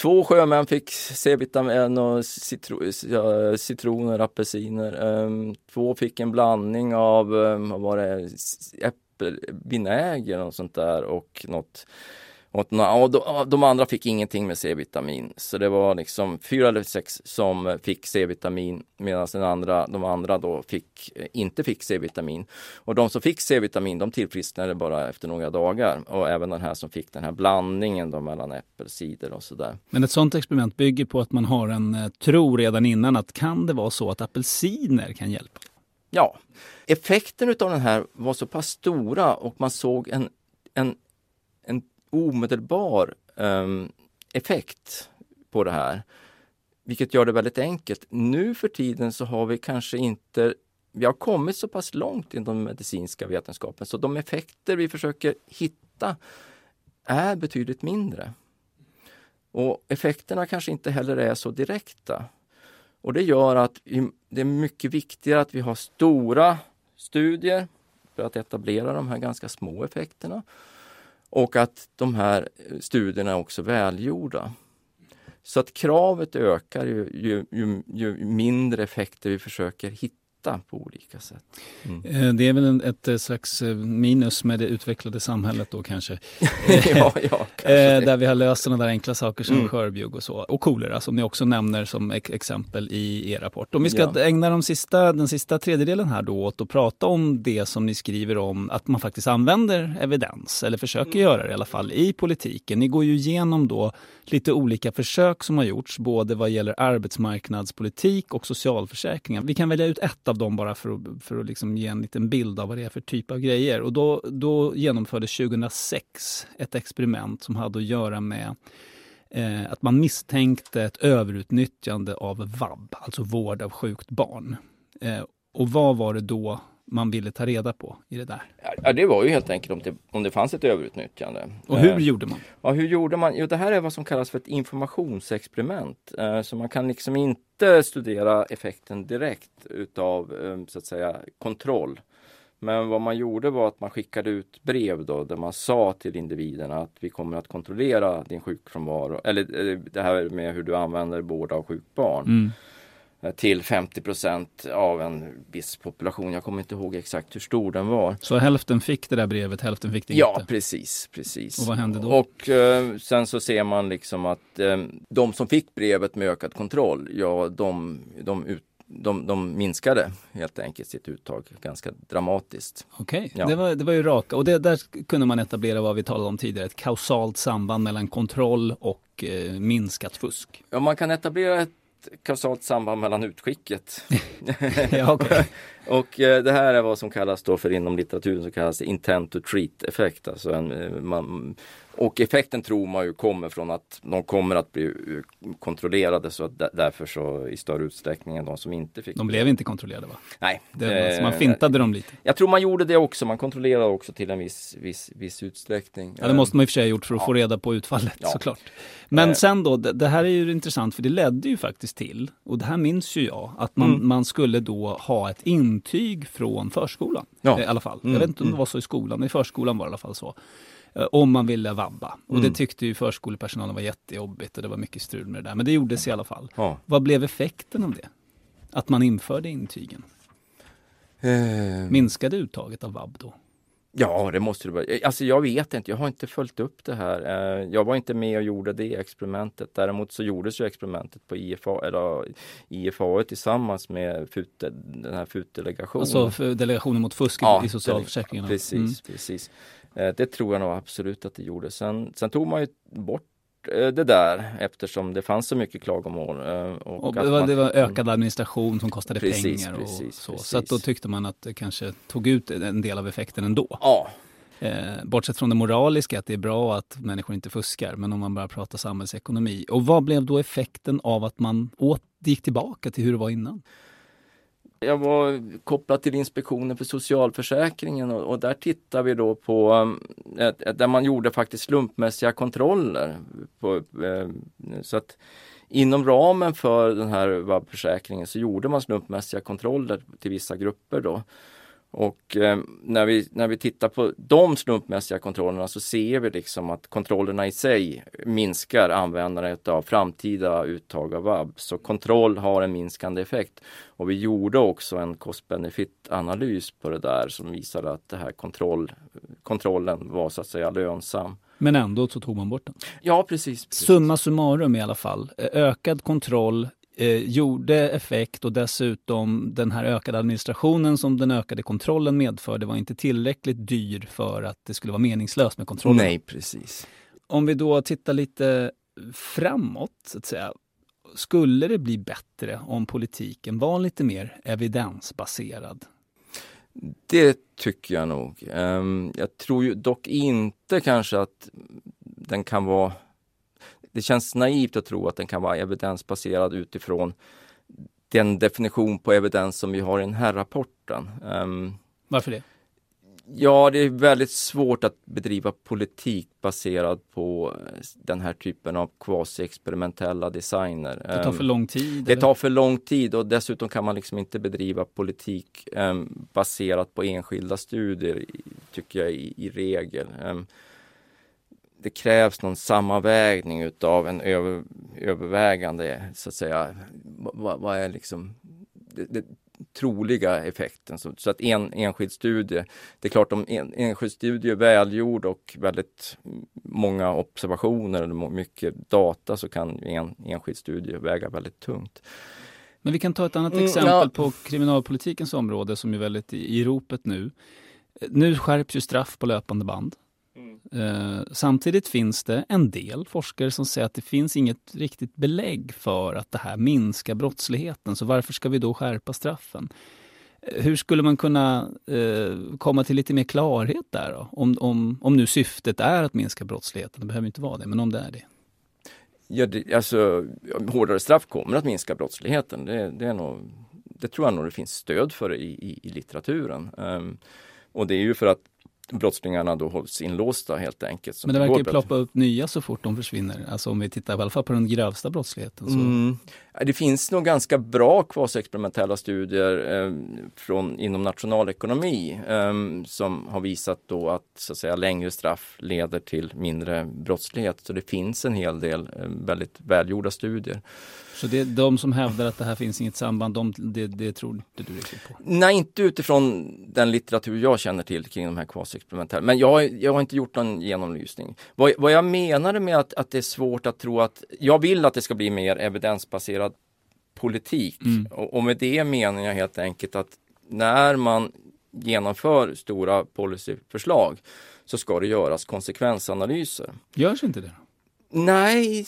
Två sjömän fick C-vitamin och citro, citroner, apelsiner. Ehm, två fick en blandning av, ehm, vad var det, vinäger och sånt där och något och de, andra fick ingenting med C-vitamin. Så det var liksom fyra eller sex som fick C-vitamin medan den andra, de andra då fick, inte fick C-vitamin. Och de som fick C-vitamin de tillfrisknade bara efter några dagar. Och även den här som fick den här blandningen då mellan äppelcider och sådär. Men ett sådant experiment bygger på att man har en eh, tro redan innan att kan det vara så att apelsiner kan hjälpa? Ja, effekten av den här var så pass stora och man såg en, en, en omedelbar um, effekt på det här. Vilket gör det väldigt enkelt. Nu för tiden så har vi kanske inte vi har kommit så pass långt inom den medicinska vetenskapen så de effekter vi försöker hitta är betydligt mindre. Och effekterna kanske inte heller är så direkta. Och det gör att det är mycket viktigare att vi har stora studier för att etablera de här ganska små effekterna. Och att de här studierna är också välgjorda. Så att kravet ökar ju, ju, ju, ju mindre effekter vi försöker hitta nytta på olika sätt. Mm. Eh, det är väl ett eh, slags eh, minus med det utvecklade samhället då kanske. [LAUGHS] ja, ja, kanske där vi har löst sådana där enkla saker som mm. skörbjugg och så. Och kolera som ni också nämner som exempel i er rapport. Om vi ska ja. ägna de sista, den sista tredjedelen här då åt att prata om det som ni skriver om att man faktiskt använder evidens, eller försöker mm. göra det i alla fall, i politiken. Ni går ju igenom då lite olika försök som har gjorts, både vad gäller arbetsmarknadspolitik och socialförsäkringar. Vi kan välja ut ett av dem bara för att, för att liksom ge en liten bild av vad det är för typ av grejer. Och då, då genomfördes 2006 ett experiment som hade att göra med eh, att man misstänkte ett överutnyttjande av vab, alltså vård av sjukt barn. Eh, och vad var det då man ville ta reda på i det där? Ja, det var ju helt enkelt om det, om det fanns ett överutnyttjande. Och hur eh, gjorde man? Ja, hur gjorde man? Jo, det här är vad som kallas för ett informationsexperiment. Eh, så man kan liksom inte inte studera effekten direkt utav eh, så att säga kontroll. Men vad man gjorde var att man skickade ut brev då där man sa till individerna att vi kommer att kontrollera din sjukfrånvaro eller eh, det här med hur du använder vård av sjukt barn. Mm. Eh, till 50% av en viss population. Jag kommer inte ihåg exakt hur stor den var. Så hälften fick det där brevet, hälften fick det ja, inte? Ja, precis, precis. Och vad hände då? Och eh, sen så ser man liksom att eh, de som fick brevet med ökad kontroll, ja de, de, ut, de, de minskade helt enkelt sitt uttag ganska dramatiskt. Okej, okay. ja. det, var, det var ju raka. Och det, där kunde man etablera vad vi talade om tidigare, ett kausalt samband mellan kontroll och eh, minskat fusk. Ja, man kan etablera ett kausalt samband mellan utskicket. [LAUGHS] ja, okay. [LAUGHS] och eh, det här är vad som kallas då för inom litteraturen så kallas intent to treat effekt. Alltså en, eh, man, och effekten tror man ju kommer från att de kommer att bli eh, kontrollerade så att därför så i större utsträckning än de som inte fick. De blev inte kontrollerade va? Nej. Det, alltså, man fintade dem lite. Jag tror man gjorde det också. Man kontrollerade också till en viss, viss, viss utsträckning. Ja det måste man i och för sig ha gjort för att ja. få reda på utfallet ja. såklart. Men eh. sen då, det, här är ju intressant för det ledde ju faktiskt till, och det här minns ju jag, att man, mm. man skulle då ha ett intyg från förskolan. Ja. I alla fall. Mm. Jag vet inte om det mm. var så i skolan, men i förskolan var det i alla fall så. Eh, om man ville vabba. Och mm. det tyckte ju förskolepersonalen var jättejobbigt och det var mycket strul med det där. Men det gjordes i alla fall. Ja. Vad blev effekten av det? Att man införde intygen? Eh. Minskade uttaget av vab då? Ja, det måste det vara. Alltså jag vet inte, jag har inte följt upp det här. Eh, jag var inte med och gjorde det experimentet. Däremot så gjordes ju experimentet på IFA, eller IFA tillsammans med FUT, den här FUT-delegationen. Alltså delegationen mot fusk ja, i socialförsäkringarna? Precis, mm. precis. Eh, det tror jag nog absolut att det gjorde. Sen, sen tog man ju bort eh, det där eftersom det fanns så mycket klagomål. Eh, och, och det, var, man, det, var, ökad administration som kostade precis, pengar. Och precis, så precis. så att då tyckte man att det kanske tog ut en del av effekten ändå. Ja. Eh, bortsett från det moraliska, att det är bra att människor inte fuskar, men om man bara pratar samhällsekonomi. Och vad blev då effekten av att man åt, gick tillbaka till hur det var innan? Jag var kopplad till Inspektionen för socialförsäkringen och, och där tittar vi då på um, där man gjorde faktiskt slumpmässiga kontroller. På, eh, så att inom ramen för den här vab-försäkringen så gjorde man slumpmässiga kontroller till vissa grupper då. Och eh, när, vi, när vi tittar på de slumpmässiga kontrollerna så ser vi liksom att kontrollerna i sig minskar användandet av framtida uttag av vab. Så kontroll har en minskande effekt. Och vi gjorde också en cost-benefit-analys på det där som visade att det här kontroll, kontrollen var så att säga lönsam. Men ändå så tog man bort den? Ja, precis, precis. Summa summarum i alla fall. Ökad kontroll eh, gjorde effekt och dessutom den här ökade administrationen som den ökade kontrollen medförde var inte tillräckligt dyr för att det skulle vara meningslöst med kontrollen. Nej, precis. Om vi då tittar lite framåt, så att säga. Skulle det bli bättre om politiken var lite mer evidensbaserad? Det tycker jag nog. Ehm, jag tror ju dock inte kanske att den kan vara det känns naivt att tro att den kan vara evidensbaserad utifrån den definition på evidens som vi har i den här rapporten. Um, Varför det? Ja, det är väldigt svårt att bedriva politik baserad på eh, den här typen av quasi-experimentella designer. Det tar för ehm, lång tid? Det eller? tar för lång tid och dessutom kan man liksom inte bedriva politik um, baserat på enskilda studier, tycker jag i, i regel. Um, det krävs någon sammanvägning utav en över, övervägande, så att säga, vad, vad är liksom det, det, troliga effekten. Så, så, att en enskild studie, det är klart om en enskild studie är välgjord och väldigt många observationer eller mycket data så kan en enskild studie väga väldigt tungt. Men vi kan ta ett annat mm, exempel ja. på kriminalpolitikens område som är väldigt i, i ropet nu. Nu skärps ju straff på löpande band. Eh, samtidigt finns det en del forskare som säger att det finns inget riktigt belägg för att det här minskar brottsligheten. Så varför ska vi då skärpa straffen? Eh, hur skulle man kunna eh, komma till lite mer klarhet där då? Om, om, om nu syftet är att minska brottsligheten, det behöver inte vara det, men om det är det. Ja, det, alltså, hårdare straff kommer att minska brottsligheten. Det, det, är nog, det tror jag nog det finns stöd för i, i, i litteraturen. Um, och det är ju för att brottslingarna då hålls inlåsta helt enkelt. Men det verkar ju ploppa upp nya så fort de försvinner. Alltså om vi tittar i alla fall på den grövsta brottsligheten. Mm. Det finns nog ganska bra kvasiexperimentella studier eh, från, inom nationalekonomi eh, som har visat då att, så att säga, längre straff leder till mindre brottslighet. Så det finns en hel del eh, väldigt välgjorda studier. Så det är de som hävdar att det här finns inget samband, de, det, det tror inte du riktigt på? Nej, inte utifrån den litteratur jag känner till kring de här kvasiexperimentella. Men jag, jag har inte gjort någon genomlysning. Vad, vad jag menade med att, att det är svårt att tro att, jag vill att det ska bli mer evidensbaserad politik. Mm. Och, och med det menar jag helt enkelt att när man genomför stora policyförslag så ska det göras konsekvensanalyser. Görs inte det? Nej,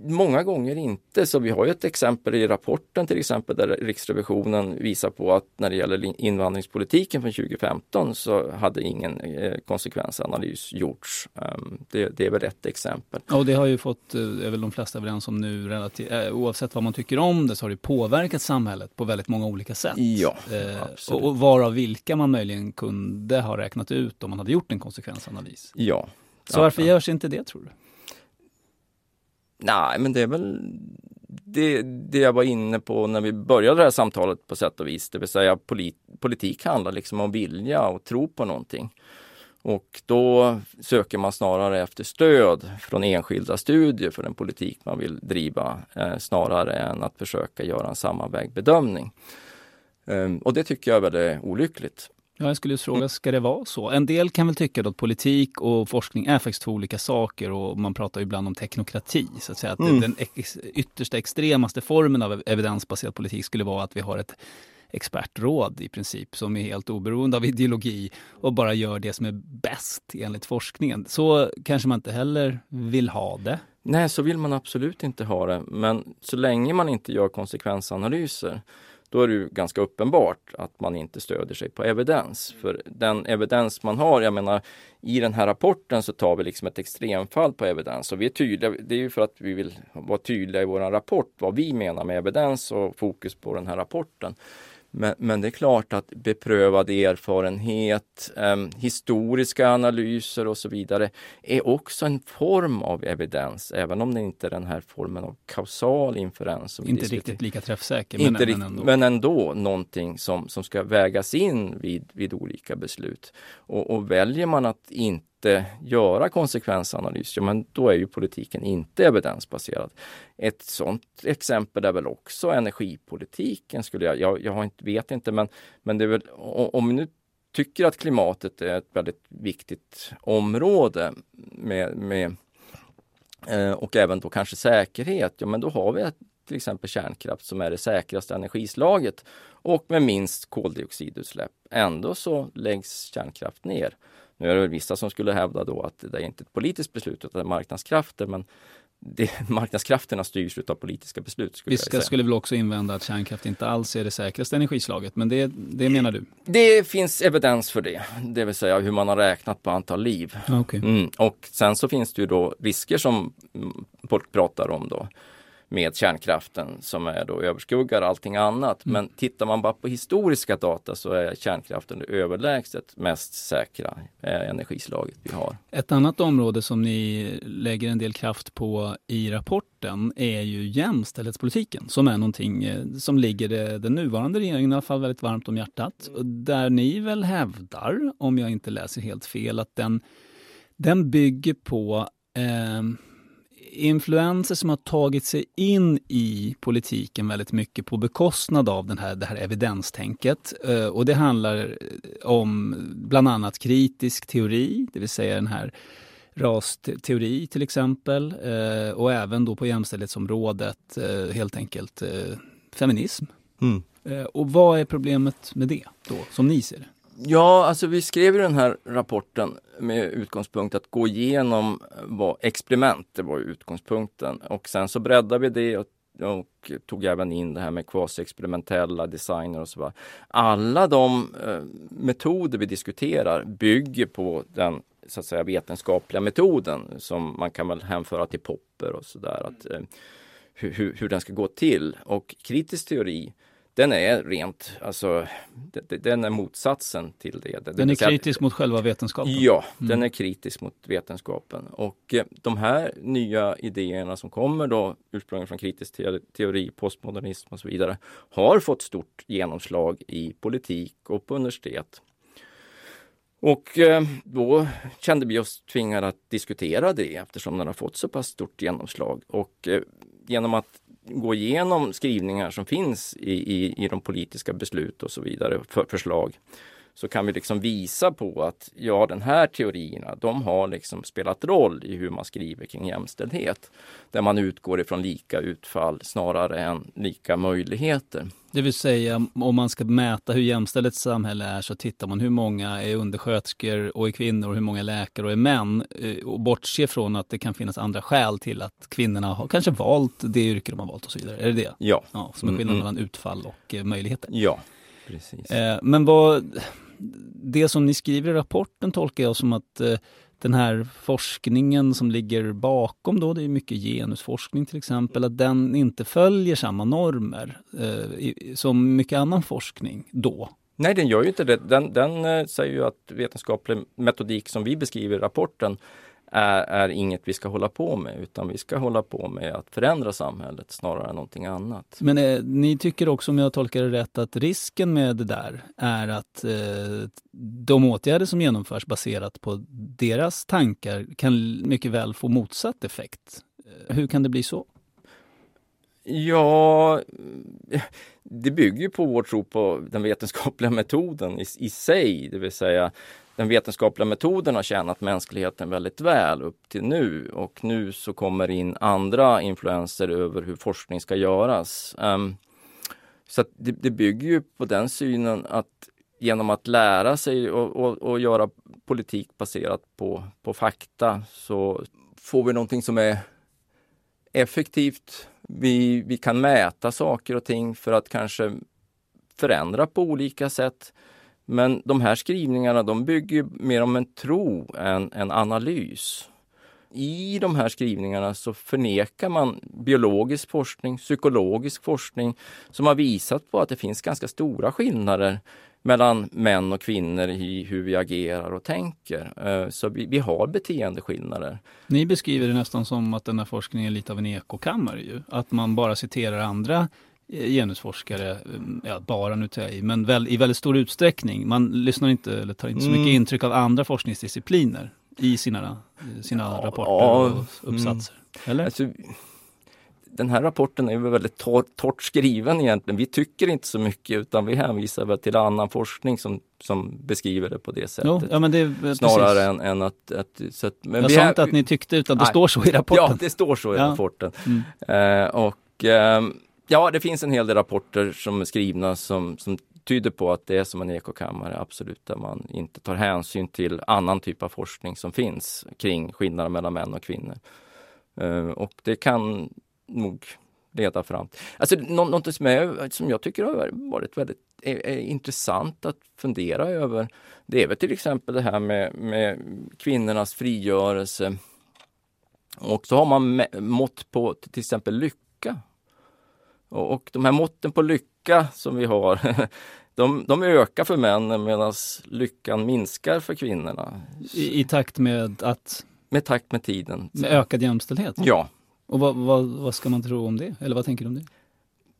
Många gånger inte, så vi har ju ett exempel i rapporten till exempel där Riksrevisionen visar på att när det gäller invandringspolitiken från 2015 så hade ingen eh, konsekvensanalys gjorts. Um, det, det, är väl ett exempel. Ja, och det har ju fått, eh, är väl de flesta överens om nu, relativ, eh, oavsett vad man tycker om det så har det påverkat samhället på väldigt många olika sätt. Ja, absolut. Och, varav vilka man möjligen kunde ha räknat ut om man hade gjort en konsekvensanalys. Ja. Så varför görs inte det tror du? Nej, men det är väl det, det jag var inne på när vi började det här samtalet på sätt och vis. Det vill säga polit, politik handlar liksom om vilja och tro på någonting. Och då söker man snarare efter stöd från enskilda studier för den politik man vill driva eh, snarare än att försöka göra en sammanvägd bedömning. Ehm, och det tycker jag är väldigt olyckligt. Ja, jag skulle just fråga, mm. ska det vara så? En del kan väl tycka att politik och forskning är faktiskt två olika saker och man pratar ibland om teknokrati. Så att säga att mm. den ex yttersta extremaste formen av evidensbaserad politik skulle vara att vi har ett expertråd i princip som är helt oberoende av ideologi och bara gör det som är bäst enligt forskningen. Så kanske man inte heller vill ha det. Nej, så vill man absolut inte ha det. Men så länge man inte gör konsekvensanalyser då är det ju ganska uppenbart att man inte stöder sig på evidens. För den evidens man har, jag menar i den här rapporten så tar vi liksom ett extremfall på evidens och vi är tydliga, det är ju för att vi vill vara tydliga i vår rapport vad vi menar med evidens och fokus på den här rapporten. Men, men, det är klart att beprövad erfarenhet, eh, historiska analyser och så vidare är också en form av evidens, även om det inte är den här formen av kausal inferens. inte riktigt lika träffsäker, inte men, ändå. men ändå någonting som, som ska vägas in vid, vid olika beslut. Och, och väljer man att inte inte göra konsekvensanalys, ja, men då är ju politiken inte evidensbaserad. Ett sådant exempel är väl också energipolitiken, skulle jag, jag, jag inte, vet inte, men, men det är väl, om vi nu tycker att klimatet är ett väldigt viktigt område med, med eh, och även då kanske säkerhet, ja men då har vi till exempel kärnkraft som är det säkraste energislaget och med minst koldioxidutsläpp. Ändå så läggs kärnkraft ner. Nu är det vissa som skulle hävda då att det är inte ett politiskt beslut utan marknadskrafter men det, [LAUGHS] marknadskrafterna styrs av politiska beslut. Skulle Vissa skulle väl också invända att kärnkraft inte alls är det säkraste energislaget, men det, det menar du? Det finns evidens för det, det vill säga hur man har räknat på antal liv. Okay. Mm, och sen så finns det ju då risker som folk pratar om då med kärnkraften som är då överskuggar allting annat. Mm. Men tittar man bara på historiska data så är kärnkraften det överlägset mest säkra eh, energislaget vi har. Ett annat område som ni lägger en del kraft på i rapporten är ju jämställdhetspolitiken som är någonting eh, som ligger det, den nuvarande regeringen i alla fall väldigt varmt om hjärtat. Där ni väl hävdar, om jag inte läser helt fel, att den, den bygger på eh, influenser som har tagit sig in i politiken väldigt mycket på bekostnad av den här, det här evidenstänket. Eh, och det handlar om bland annat kritisk teori, det vill säga den här rasteori till exempel eh, och även då på jämställdhetsområdet eh, helt enkelt feminism. Mm. Och vad är problemet med det då, som ni ser det? Ja, alltså vi skrev ju den här rapporten med utgångspunkt att gå igenom vad experiment, det var utgångspunkten. Och sen så breddade vi det och, och tog även in det här med kvasiexperimentella designer och så vidare. Alla de eh, metoder vi diskuterar bygger på den så att säga vetenskapliga metoden som man kan väl hänföra till Popper och sådär. Eh, hur, hur den ska gå till. Och kritisk teori den är rent, alltså den är motsatsen till det. Den är kritisk mot själva vetenskapen? Ja, mm. den är kritisk mot vetenskapen. Och eh, de här nya idéerna som kommer då ursprungligen från kritisk teori, postmodernism och så vidare har fått stort genomslag i politik och på universitet. Och eh, då kände vi oss tvingade att diskutera det eftersom den har fått så pass stort genomslag. Och eh, genom att gå igenom skrivningar som finns i, i, i de politiska beslut och så vidare, för, förslag, så kan vi liksom visa på att ja, den här teorierna, de har liksom spelat roll i hur man skriver kring jämställdhet. Där man utgår ifrån lika utfall snarare än lika möjligheter. Det vill säga, om man ska mäta hur jämställt ett samhälle är så tittar man hur många är undersköterskor och är kvinnor och hur många läkare och är män. Eh, och bortser från att det kan finnas andra skäl till att kvinnorna har kanske valt det yrke de har valt och så vidare. Är det det? Ja. ja som är skillnaden mm, mm. mellan utfall och eh, möjligheter. Ja, precis. Eh, men vad, det som ni skriver i rapporten tolkar jag som att eh, den här forskningen som ligger bakom då, det är mycket genusforskning till exempel, att den inte följer samma normer eh, som mycket annan forskning då. Nej, den gör ju inte det. Den, den eh, säger ju att vetenskaplig metodik som vi beskriver i rapporten är, är inget vi ska hålla på med utan vi ska hålla på med att förändra samhället snarare än någonting annat. Men eh, ni tycker också, om jag tolkar det rätt, att risken med det där är att eh, de åtgärder som genomförs baserat på deras tankar kan mycket väl få motsatt effekt. Eh, hur kan det bli så? Ja, det bygger på vår tro på den vetenskapliga metoden i, i sig, det vill säga den vetenskapliga metoden har tjänat mänskligheten väldigt väl upp till nu och nu så kommer in andra influenser över hur forskning ska göras. Um, så det, det, bygger ju på den synen att genom att lära sig och, och, och, göra politik baserat på, på fakta så får vi någonting som är effektivt. Vi, vi kan mäta saker och ting för att kanske förändra på olika sätt. Men de här skrivningarna de bygger mer om en tro än en analys. i de här skrivningarna så förnekar man biologisk forskning, psykologisk forskning som har visat på att det finns ganska stora skillnader mellan män och kvinnor i hur vi agerar och tänker. Eh, så vi, vi, har beteendeskillnader. Ni beskriver det nästan som att den här forskningen är lite av en ekokammare ju. Att man bara citerar andra genusforskare, eh, ja, bara nu tar jag i, men väl, i väldigt stor utsträckning. Man lyssnar inte eller tar inte så mycket mm. intryck av andra forskningsdiscipliner i sina, sina ja, rapporter och mm. uppsatser. Mm. Eller? Alltså, den här rapporten är väldigt tor torrt skriven egentligen. Vi tycker inte så mycket utan vi hänvisar väl till annan forskning som, som beskriver det på det sättet. Jo, ja, det, Snarare än, än, att... att, så att men jag sa inte att ni tyckte utan det nej, står så i rapporten. Ja, det står så i ja. rapporten. Mm. Uh, och uh, ja, det finns en hel del rapporter som är skrivna som, som tyder på att det är som en ekokammare, absolut, där man inte tar hänsyn till annan typ av forskning som finns kring skillnader mellan män och kvinnor. Eh, och det kan nog leda fram. Alltså något som, är, som jag tycker har varit väldigt är, är intressant att fundera över. Det är väl till exempel det här med, med kvinnornas frigörelse. Och så har man mått på till exempel lycka. Och, och de här måtten på lycka som vi har, [LAUGHS] de, de ökar för männen medan lyckan minskar för kvinnorna. I, I, takt med att? Med takt med tiden. Med ökad jämställdhet? Ja, och vad, vad, vad, ska man tro om det? Eller vad tänker du om det?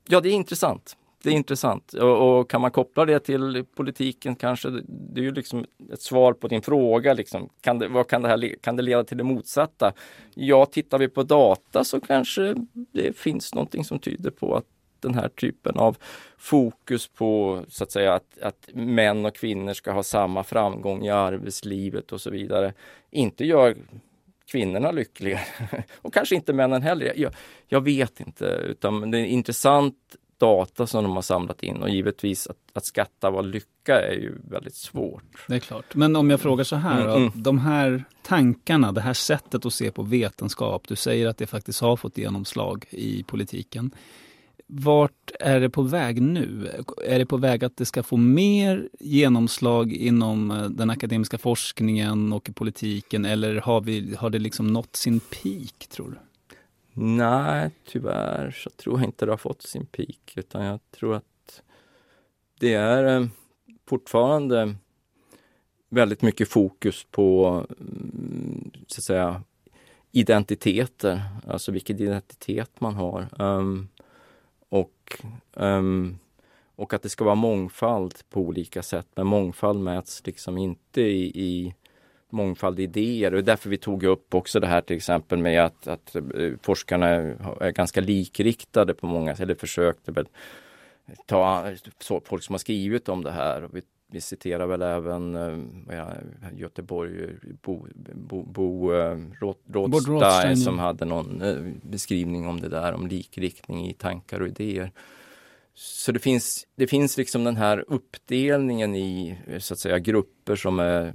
Ja, det är intressant. Det är intressant. Och, och kan man koppla det till politiken kanske, det är ju liksom ett svar på din fråga. Liksom. Kan, det, vad kan, det här, kan det leda till det motsatta? Ja, tittar vi på data så kanske det finns någonting som tyder på att den här typen av fokus på så att säga att, att män och kvinnor ska ha samma framgång i arbetslivet och så vidare inte gör kvinnorna lyckligare. [LAUGHS] och kanske inte männen heller. Jag, jag, vet inte, utan det är intressant data som de har samlat in och givetvis att, att skatta vad lycka är ju väldigt svårt. Det är klart. Men om jag frågar så här, mm, mm. de här tankarna, det här sättet att se på vetenskap, du säger att det faktiskt har fått genomslag i politiken. Vart är det på väg nu? Är det på väg att det ska få mer genomslag inom eh, den akademiska forskningen och i politiken eller har, vi, har det liksom nått sin peak, tror du? Nej, tyvärr så tror jag inte det har fått sin peak utan jag tror att det är eh, fortfarande väldigt mycket fokus på mm, så att säga identiteter, alltså vilken identitet man har. Um, och, um, och att det ska vara mångfald på olika sätt. Men mångfald mäts liksom inte i, i mångfald idéer. Och därför vi tog upp också det här till exempel med att, att eh, forskarna är ganska likriktade på många eller försökte ta folk som har skrivit om det här. Och vi vi citerar väl även äh, Göteborg, Bo, Bo, Bo äh, Rådstein som hade någon beskrivning om det där, om likriktning i tankar och idéer. Så det finns, det finns liksom den här uppdelningen i så att säga grupper som är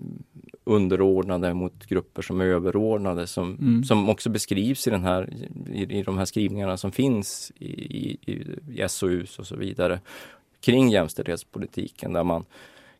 underordnade mot grupper som är överordnade som, mm. som också beskrivs i, den här, i, i de här skrivningarna som finns i, i, i SOUs och så vidare kring jämställdhetspolitiken där man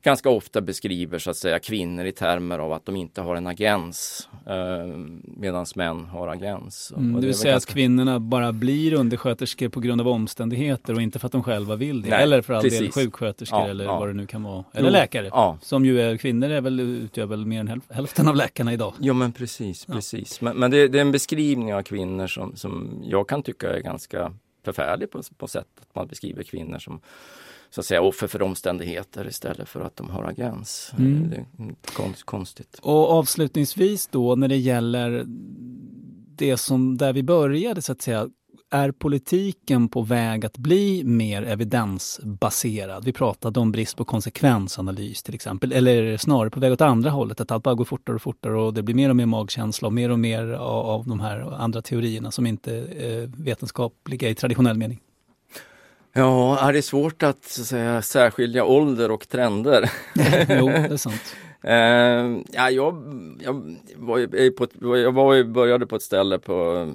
ganska ofta beskriver så att säga kvinnor i termer av att de inte har en agens eh, medan män har agens. Mm, det vill säga ganska... att kvinnorna bara blir undersköterskor på grund av omständigheter och inte för att de själva vill det. Nej, eller för all del sjuksköterskor ja, eller ja. vad det nu kan vara. Eller jo, läkare. Ja. Som ju är kvinnor är väl, utgör väl mer än hälften av läkarna idag. Jo men precis, precis. Men, men det, det, är en beskrivning av kvinnor som, som jag kan tycka är ganska förfärlig på, på sätt att man beskriver kvinnor som så att säga offer för omständigheter istället för att de har agens. Mm. Det är konst, konstigt. Och avslutningsvis då när det gäller det som där vi började så att säga är politiken på väg att bli mer evidensbaserad? Vi pratade om brist på konsekvensanalys till exempel. Eller är det snarare på väg åt andra hållet? Att allt bara går fortare och fortare och det blir mer och mer magkänsla och mer och mer av, av de här andra teorierna som inte är vetenskapliga i traditionell mening? Ja, är det svårt att, så att säga, särskilja ålder och trender? [LAUGHS] jo, det är sant. Uh, [LAUGHS] ja, jag, jag, var på, jag var, började på ett ställe på,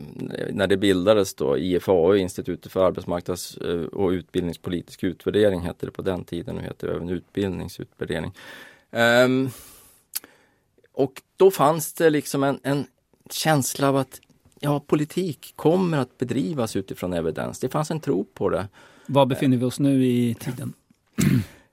när det bildades då, IFAU, Institutet för arbetsmarknads eh, och utbildningspolitisk utvärdering hette det på den tiden, nu heter det även utbildningsutvärdering. Um, och då fanns det liksom en, en känsla av att ja, politik kommer att bedrivas utifrån evidens. Det fanns en tro på det. Var befinner vi oss nu i tiden?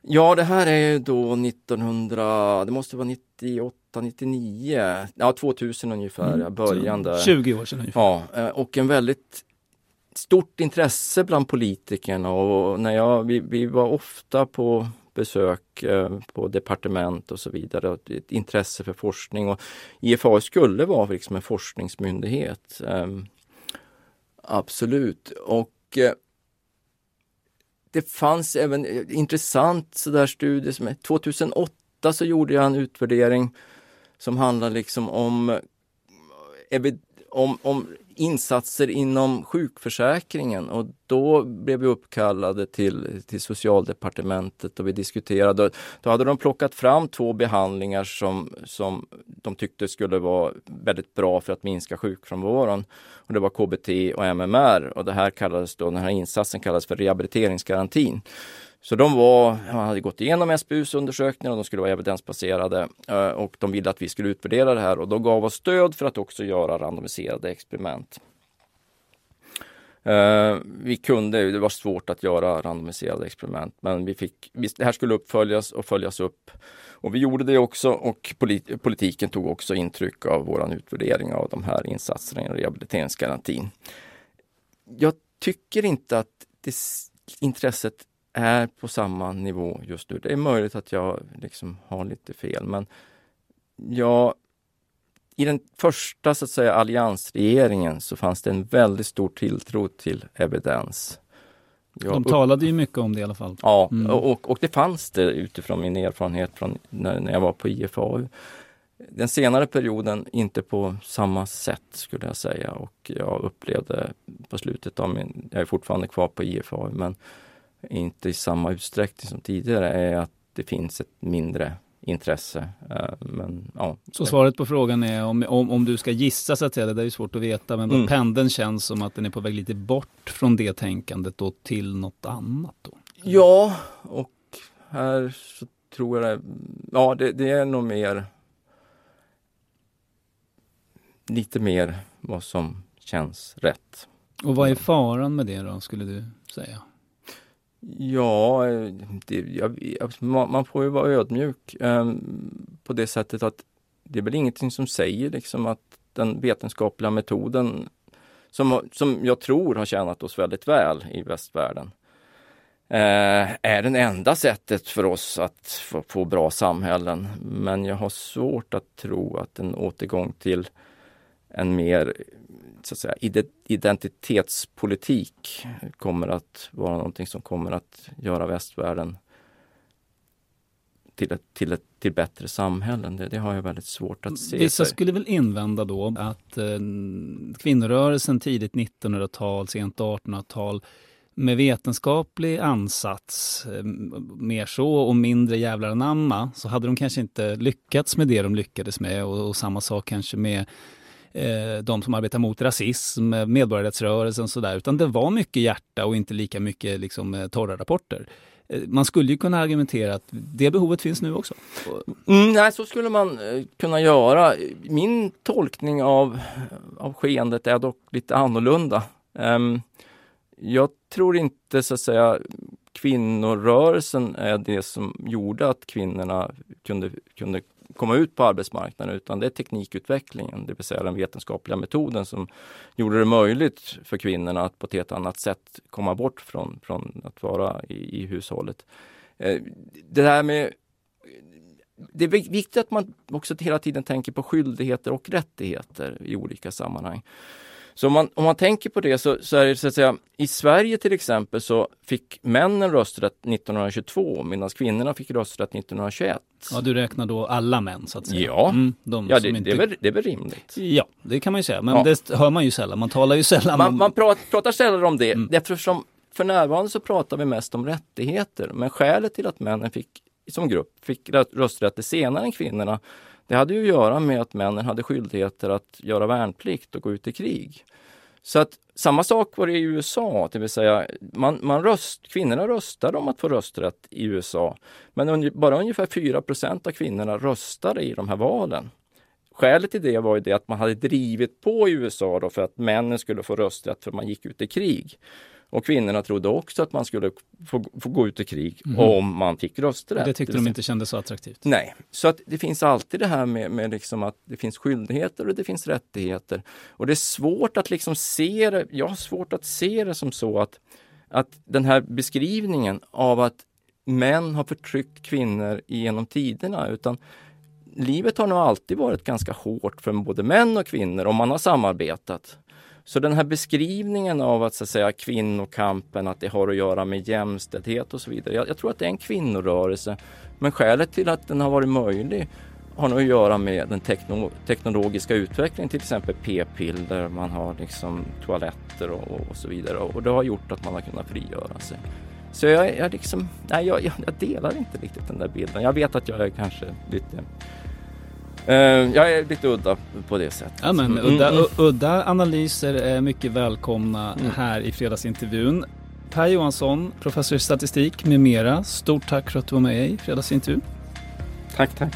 Ja, det här är då 1900, det måste vara 98, 99, ja 2000 ungefär, mm. början där. 20 år sedan ungefär. Ja, eh, och en väldigt stort intresse bland politikerna och när jag, vi, vi var ofta på besök eh, på departement och så vidare. Och ett intresse för forskning och IFA skulle vara liksom en forskningsmyndighet. Um, absolut. Och uh, det fanns även eh, intressant sådär studie som 2008 så gjorde jag en utvärdering som handlar liksom om, eh, om, om insatser inom sjukförsäkringen och då blev vi uppkallade till, till socialdepartementet och vi diskuterade. Då hade de plockat fram två behandlingar som, som de tyckte skulle vara väldigt bra för att minska sjukfrånvaron. Och det var KBT och MMR och det här kallades då, den här insatsen kallades för rehabiliteringsgarantin. Så de var, man hade gått igenom SBUs undersökningar och de skulle vara evidensbaserade eh, och de ville att vi skulle utvärdera det här och de gav oss stöd för att också göra randomiserade experiment. Eh, vi kunde, det var svårt att göra randomiserade experiment, men vi fick, det här skulle uppföljas och följas upp. Och vi gjorde det också och polit, politiken tog också intryck av våran utvärdering av de här insatserna i rehabiliteringsgarantin. Jag tycker inte att det, intresset är på samma nivå just nu. Det är möjligt att jag liksom har lite fel, men jag i den första så att säga, alliansregeringen så fanns det en väldigt stor tilltro till evidens. Jag De talade ju mycket om det i alla fall. Ja, mm. och, och det fanns det utifrån min erfarenhet från när, när jag var på IFAU. Den senare perioden inte på samma sätt skulle jag säga och jag upplevde på slutet av min, jag är fortfarande kvar på IFAU men inte i samma utsträckning som tidigare, är att det finns ett mindre intresse. Eh, men, ja. Så svaret på frågan är om, om, om du ska gissa så att säga, det är svårt att veta, men mm. pendeln känns som att den är på väg lite bort från det tänkandet då till något annat? Då. Ja, och här så tror jag det, ja det, det är nog mer lite mer vad som känns rätt. Och vad är faran med det då, skulle du säga? Ja, eh, det, jag, alltså, man får ju vara ödmjuk eh, på det sättet att det är väl ingenting som säger liksom att den vetenskapliga metoden som, som jag tror har tjänat oss väldigt väl i västvärlden eh, är det enda sättet för oss att få, få bra samhällen. Men jag har svårt att tro att en återgång till en mer så att säga, identitetspolitik kommer att vara någonting som kommer att göra västvärlden till ett, till ett till bättre samhällen. Det, det har jag väldigt svårt att se. Vissa skulle väl invända då att eh, kvinnorörelsen tidigt 1900-tal, sent 1800-tal med vetenskaplig ansats, eh, mer så och mindre jävlar anamma, så hade de kanske inte lyckats med det de lyckades med och, och samma sak kanske med eh, de som arbetar mot rasism, eh, medborgarrättsrörelsen och sådär, utan det var mycket hjärta och inte lika mycket liksom, eh, torra rapporter. Eh, man skulle ju kunna argumentera att det behovet finns nu också. Mm, nej, så skulle man kunna göra. Min tolkning av, av skeendet är dock lite annorlunda. Um, jag tror inte så att säga kvinnorörelsen är det som gjorde att kvinnorna kunde, kunde komma ut på arbetsmarknaden utan det är teknikutvecklingen, det vill säga den vetenskapliga metoden som gjorde det möjligt för kvinnorna att på ett helt annat sätt komma bort från, från att vara i, i hushållet. Eh, det här med det är viktigt att man också hela tiden tänker på skyldigheter och rättigheter i olika sammanhang. Så om man, om man tänker på det så, så är det så att säga, i Sverige till exempel så fick männen rösträtt 1922 medan kvinnorna fick rösträtt 1921. Ja, du räknar då alla män så att säga? Ja, mm, de ja det, inte... det, är väl, det är väl rimligt. Ja, det kan man ju säga, men ja. det hör man ju sällan. Man talar ju sällan Man, om... man pratar, pratar sällan om det mm. eftersom för närvarande så pratar vi mest om rättigheter. Men skälet till att männen fick som grupp fick rösträtt senare än kvinnorna det hade ju att göra med att männen hade skyldigheter att göra värnplikt och gå ut i krig. Så att samma sak var det i USA, det vill säga man, man röst, kvinnorna röstade om att få rösträtt i USA. Men un, bara ungefär 4% av kvinnorna röstade i de här valen. skälet till det var ju det att man hade drivit på i USA då för att männen skulle få rösträtt för man gick ut i krig. Och kvinnorna trodde också att man skulle få, få gå ut i krig Mhm. om man fick rösträtt. Det tyckte de inte kändes så attraktivt. Nej, så att det finns alltid det här med, med liksom att det finns skyldigheter och det finns rättigheter. Och det är svårt att liksom se det, jag har svårt att se det som så att, att den här beskrivningen av att män har förtryckt kvinnor genom tiderna utan livet har nog alltid varit ganska hårt för både män och kvinnor om man har samarbetat. Så den här beskrivningen av att, så att säga, kvinnokampen, att det har att göra med jämställdhet och så vidare. Jag, jag tror att det är en kvinnorörelse. Men skälet till att den har varit möjlig har nog att göra med den tekno, teknologiska utvecklingen, till exempel p-piller, man har liksom toaletter och, och så vidare. Och det har gjort att man har kunnat frigöra sig. Så jag, jag, liksom, nej, jag, jag, delar inte riktigt den där bilden. Jag vet att jag är kanske lite jag är lite udda på det sättet. Ja, men Mm, udda, mm. udda analyser är mycket välkomna här i fredagsintervjun. Per Johansson, professor i statistik med mera. Stort tack för att du var med i fredagsintervjun. Tack, tack.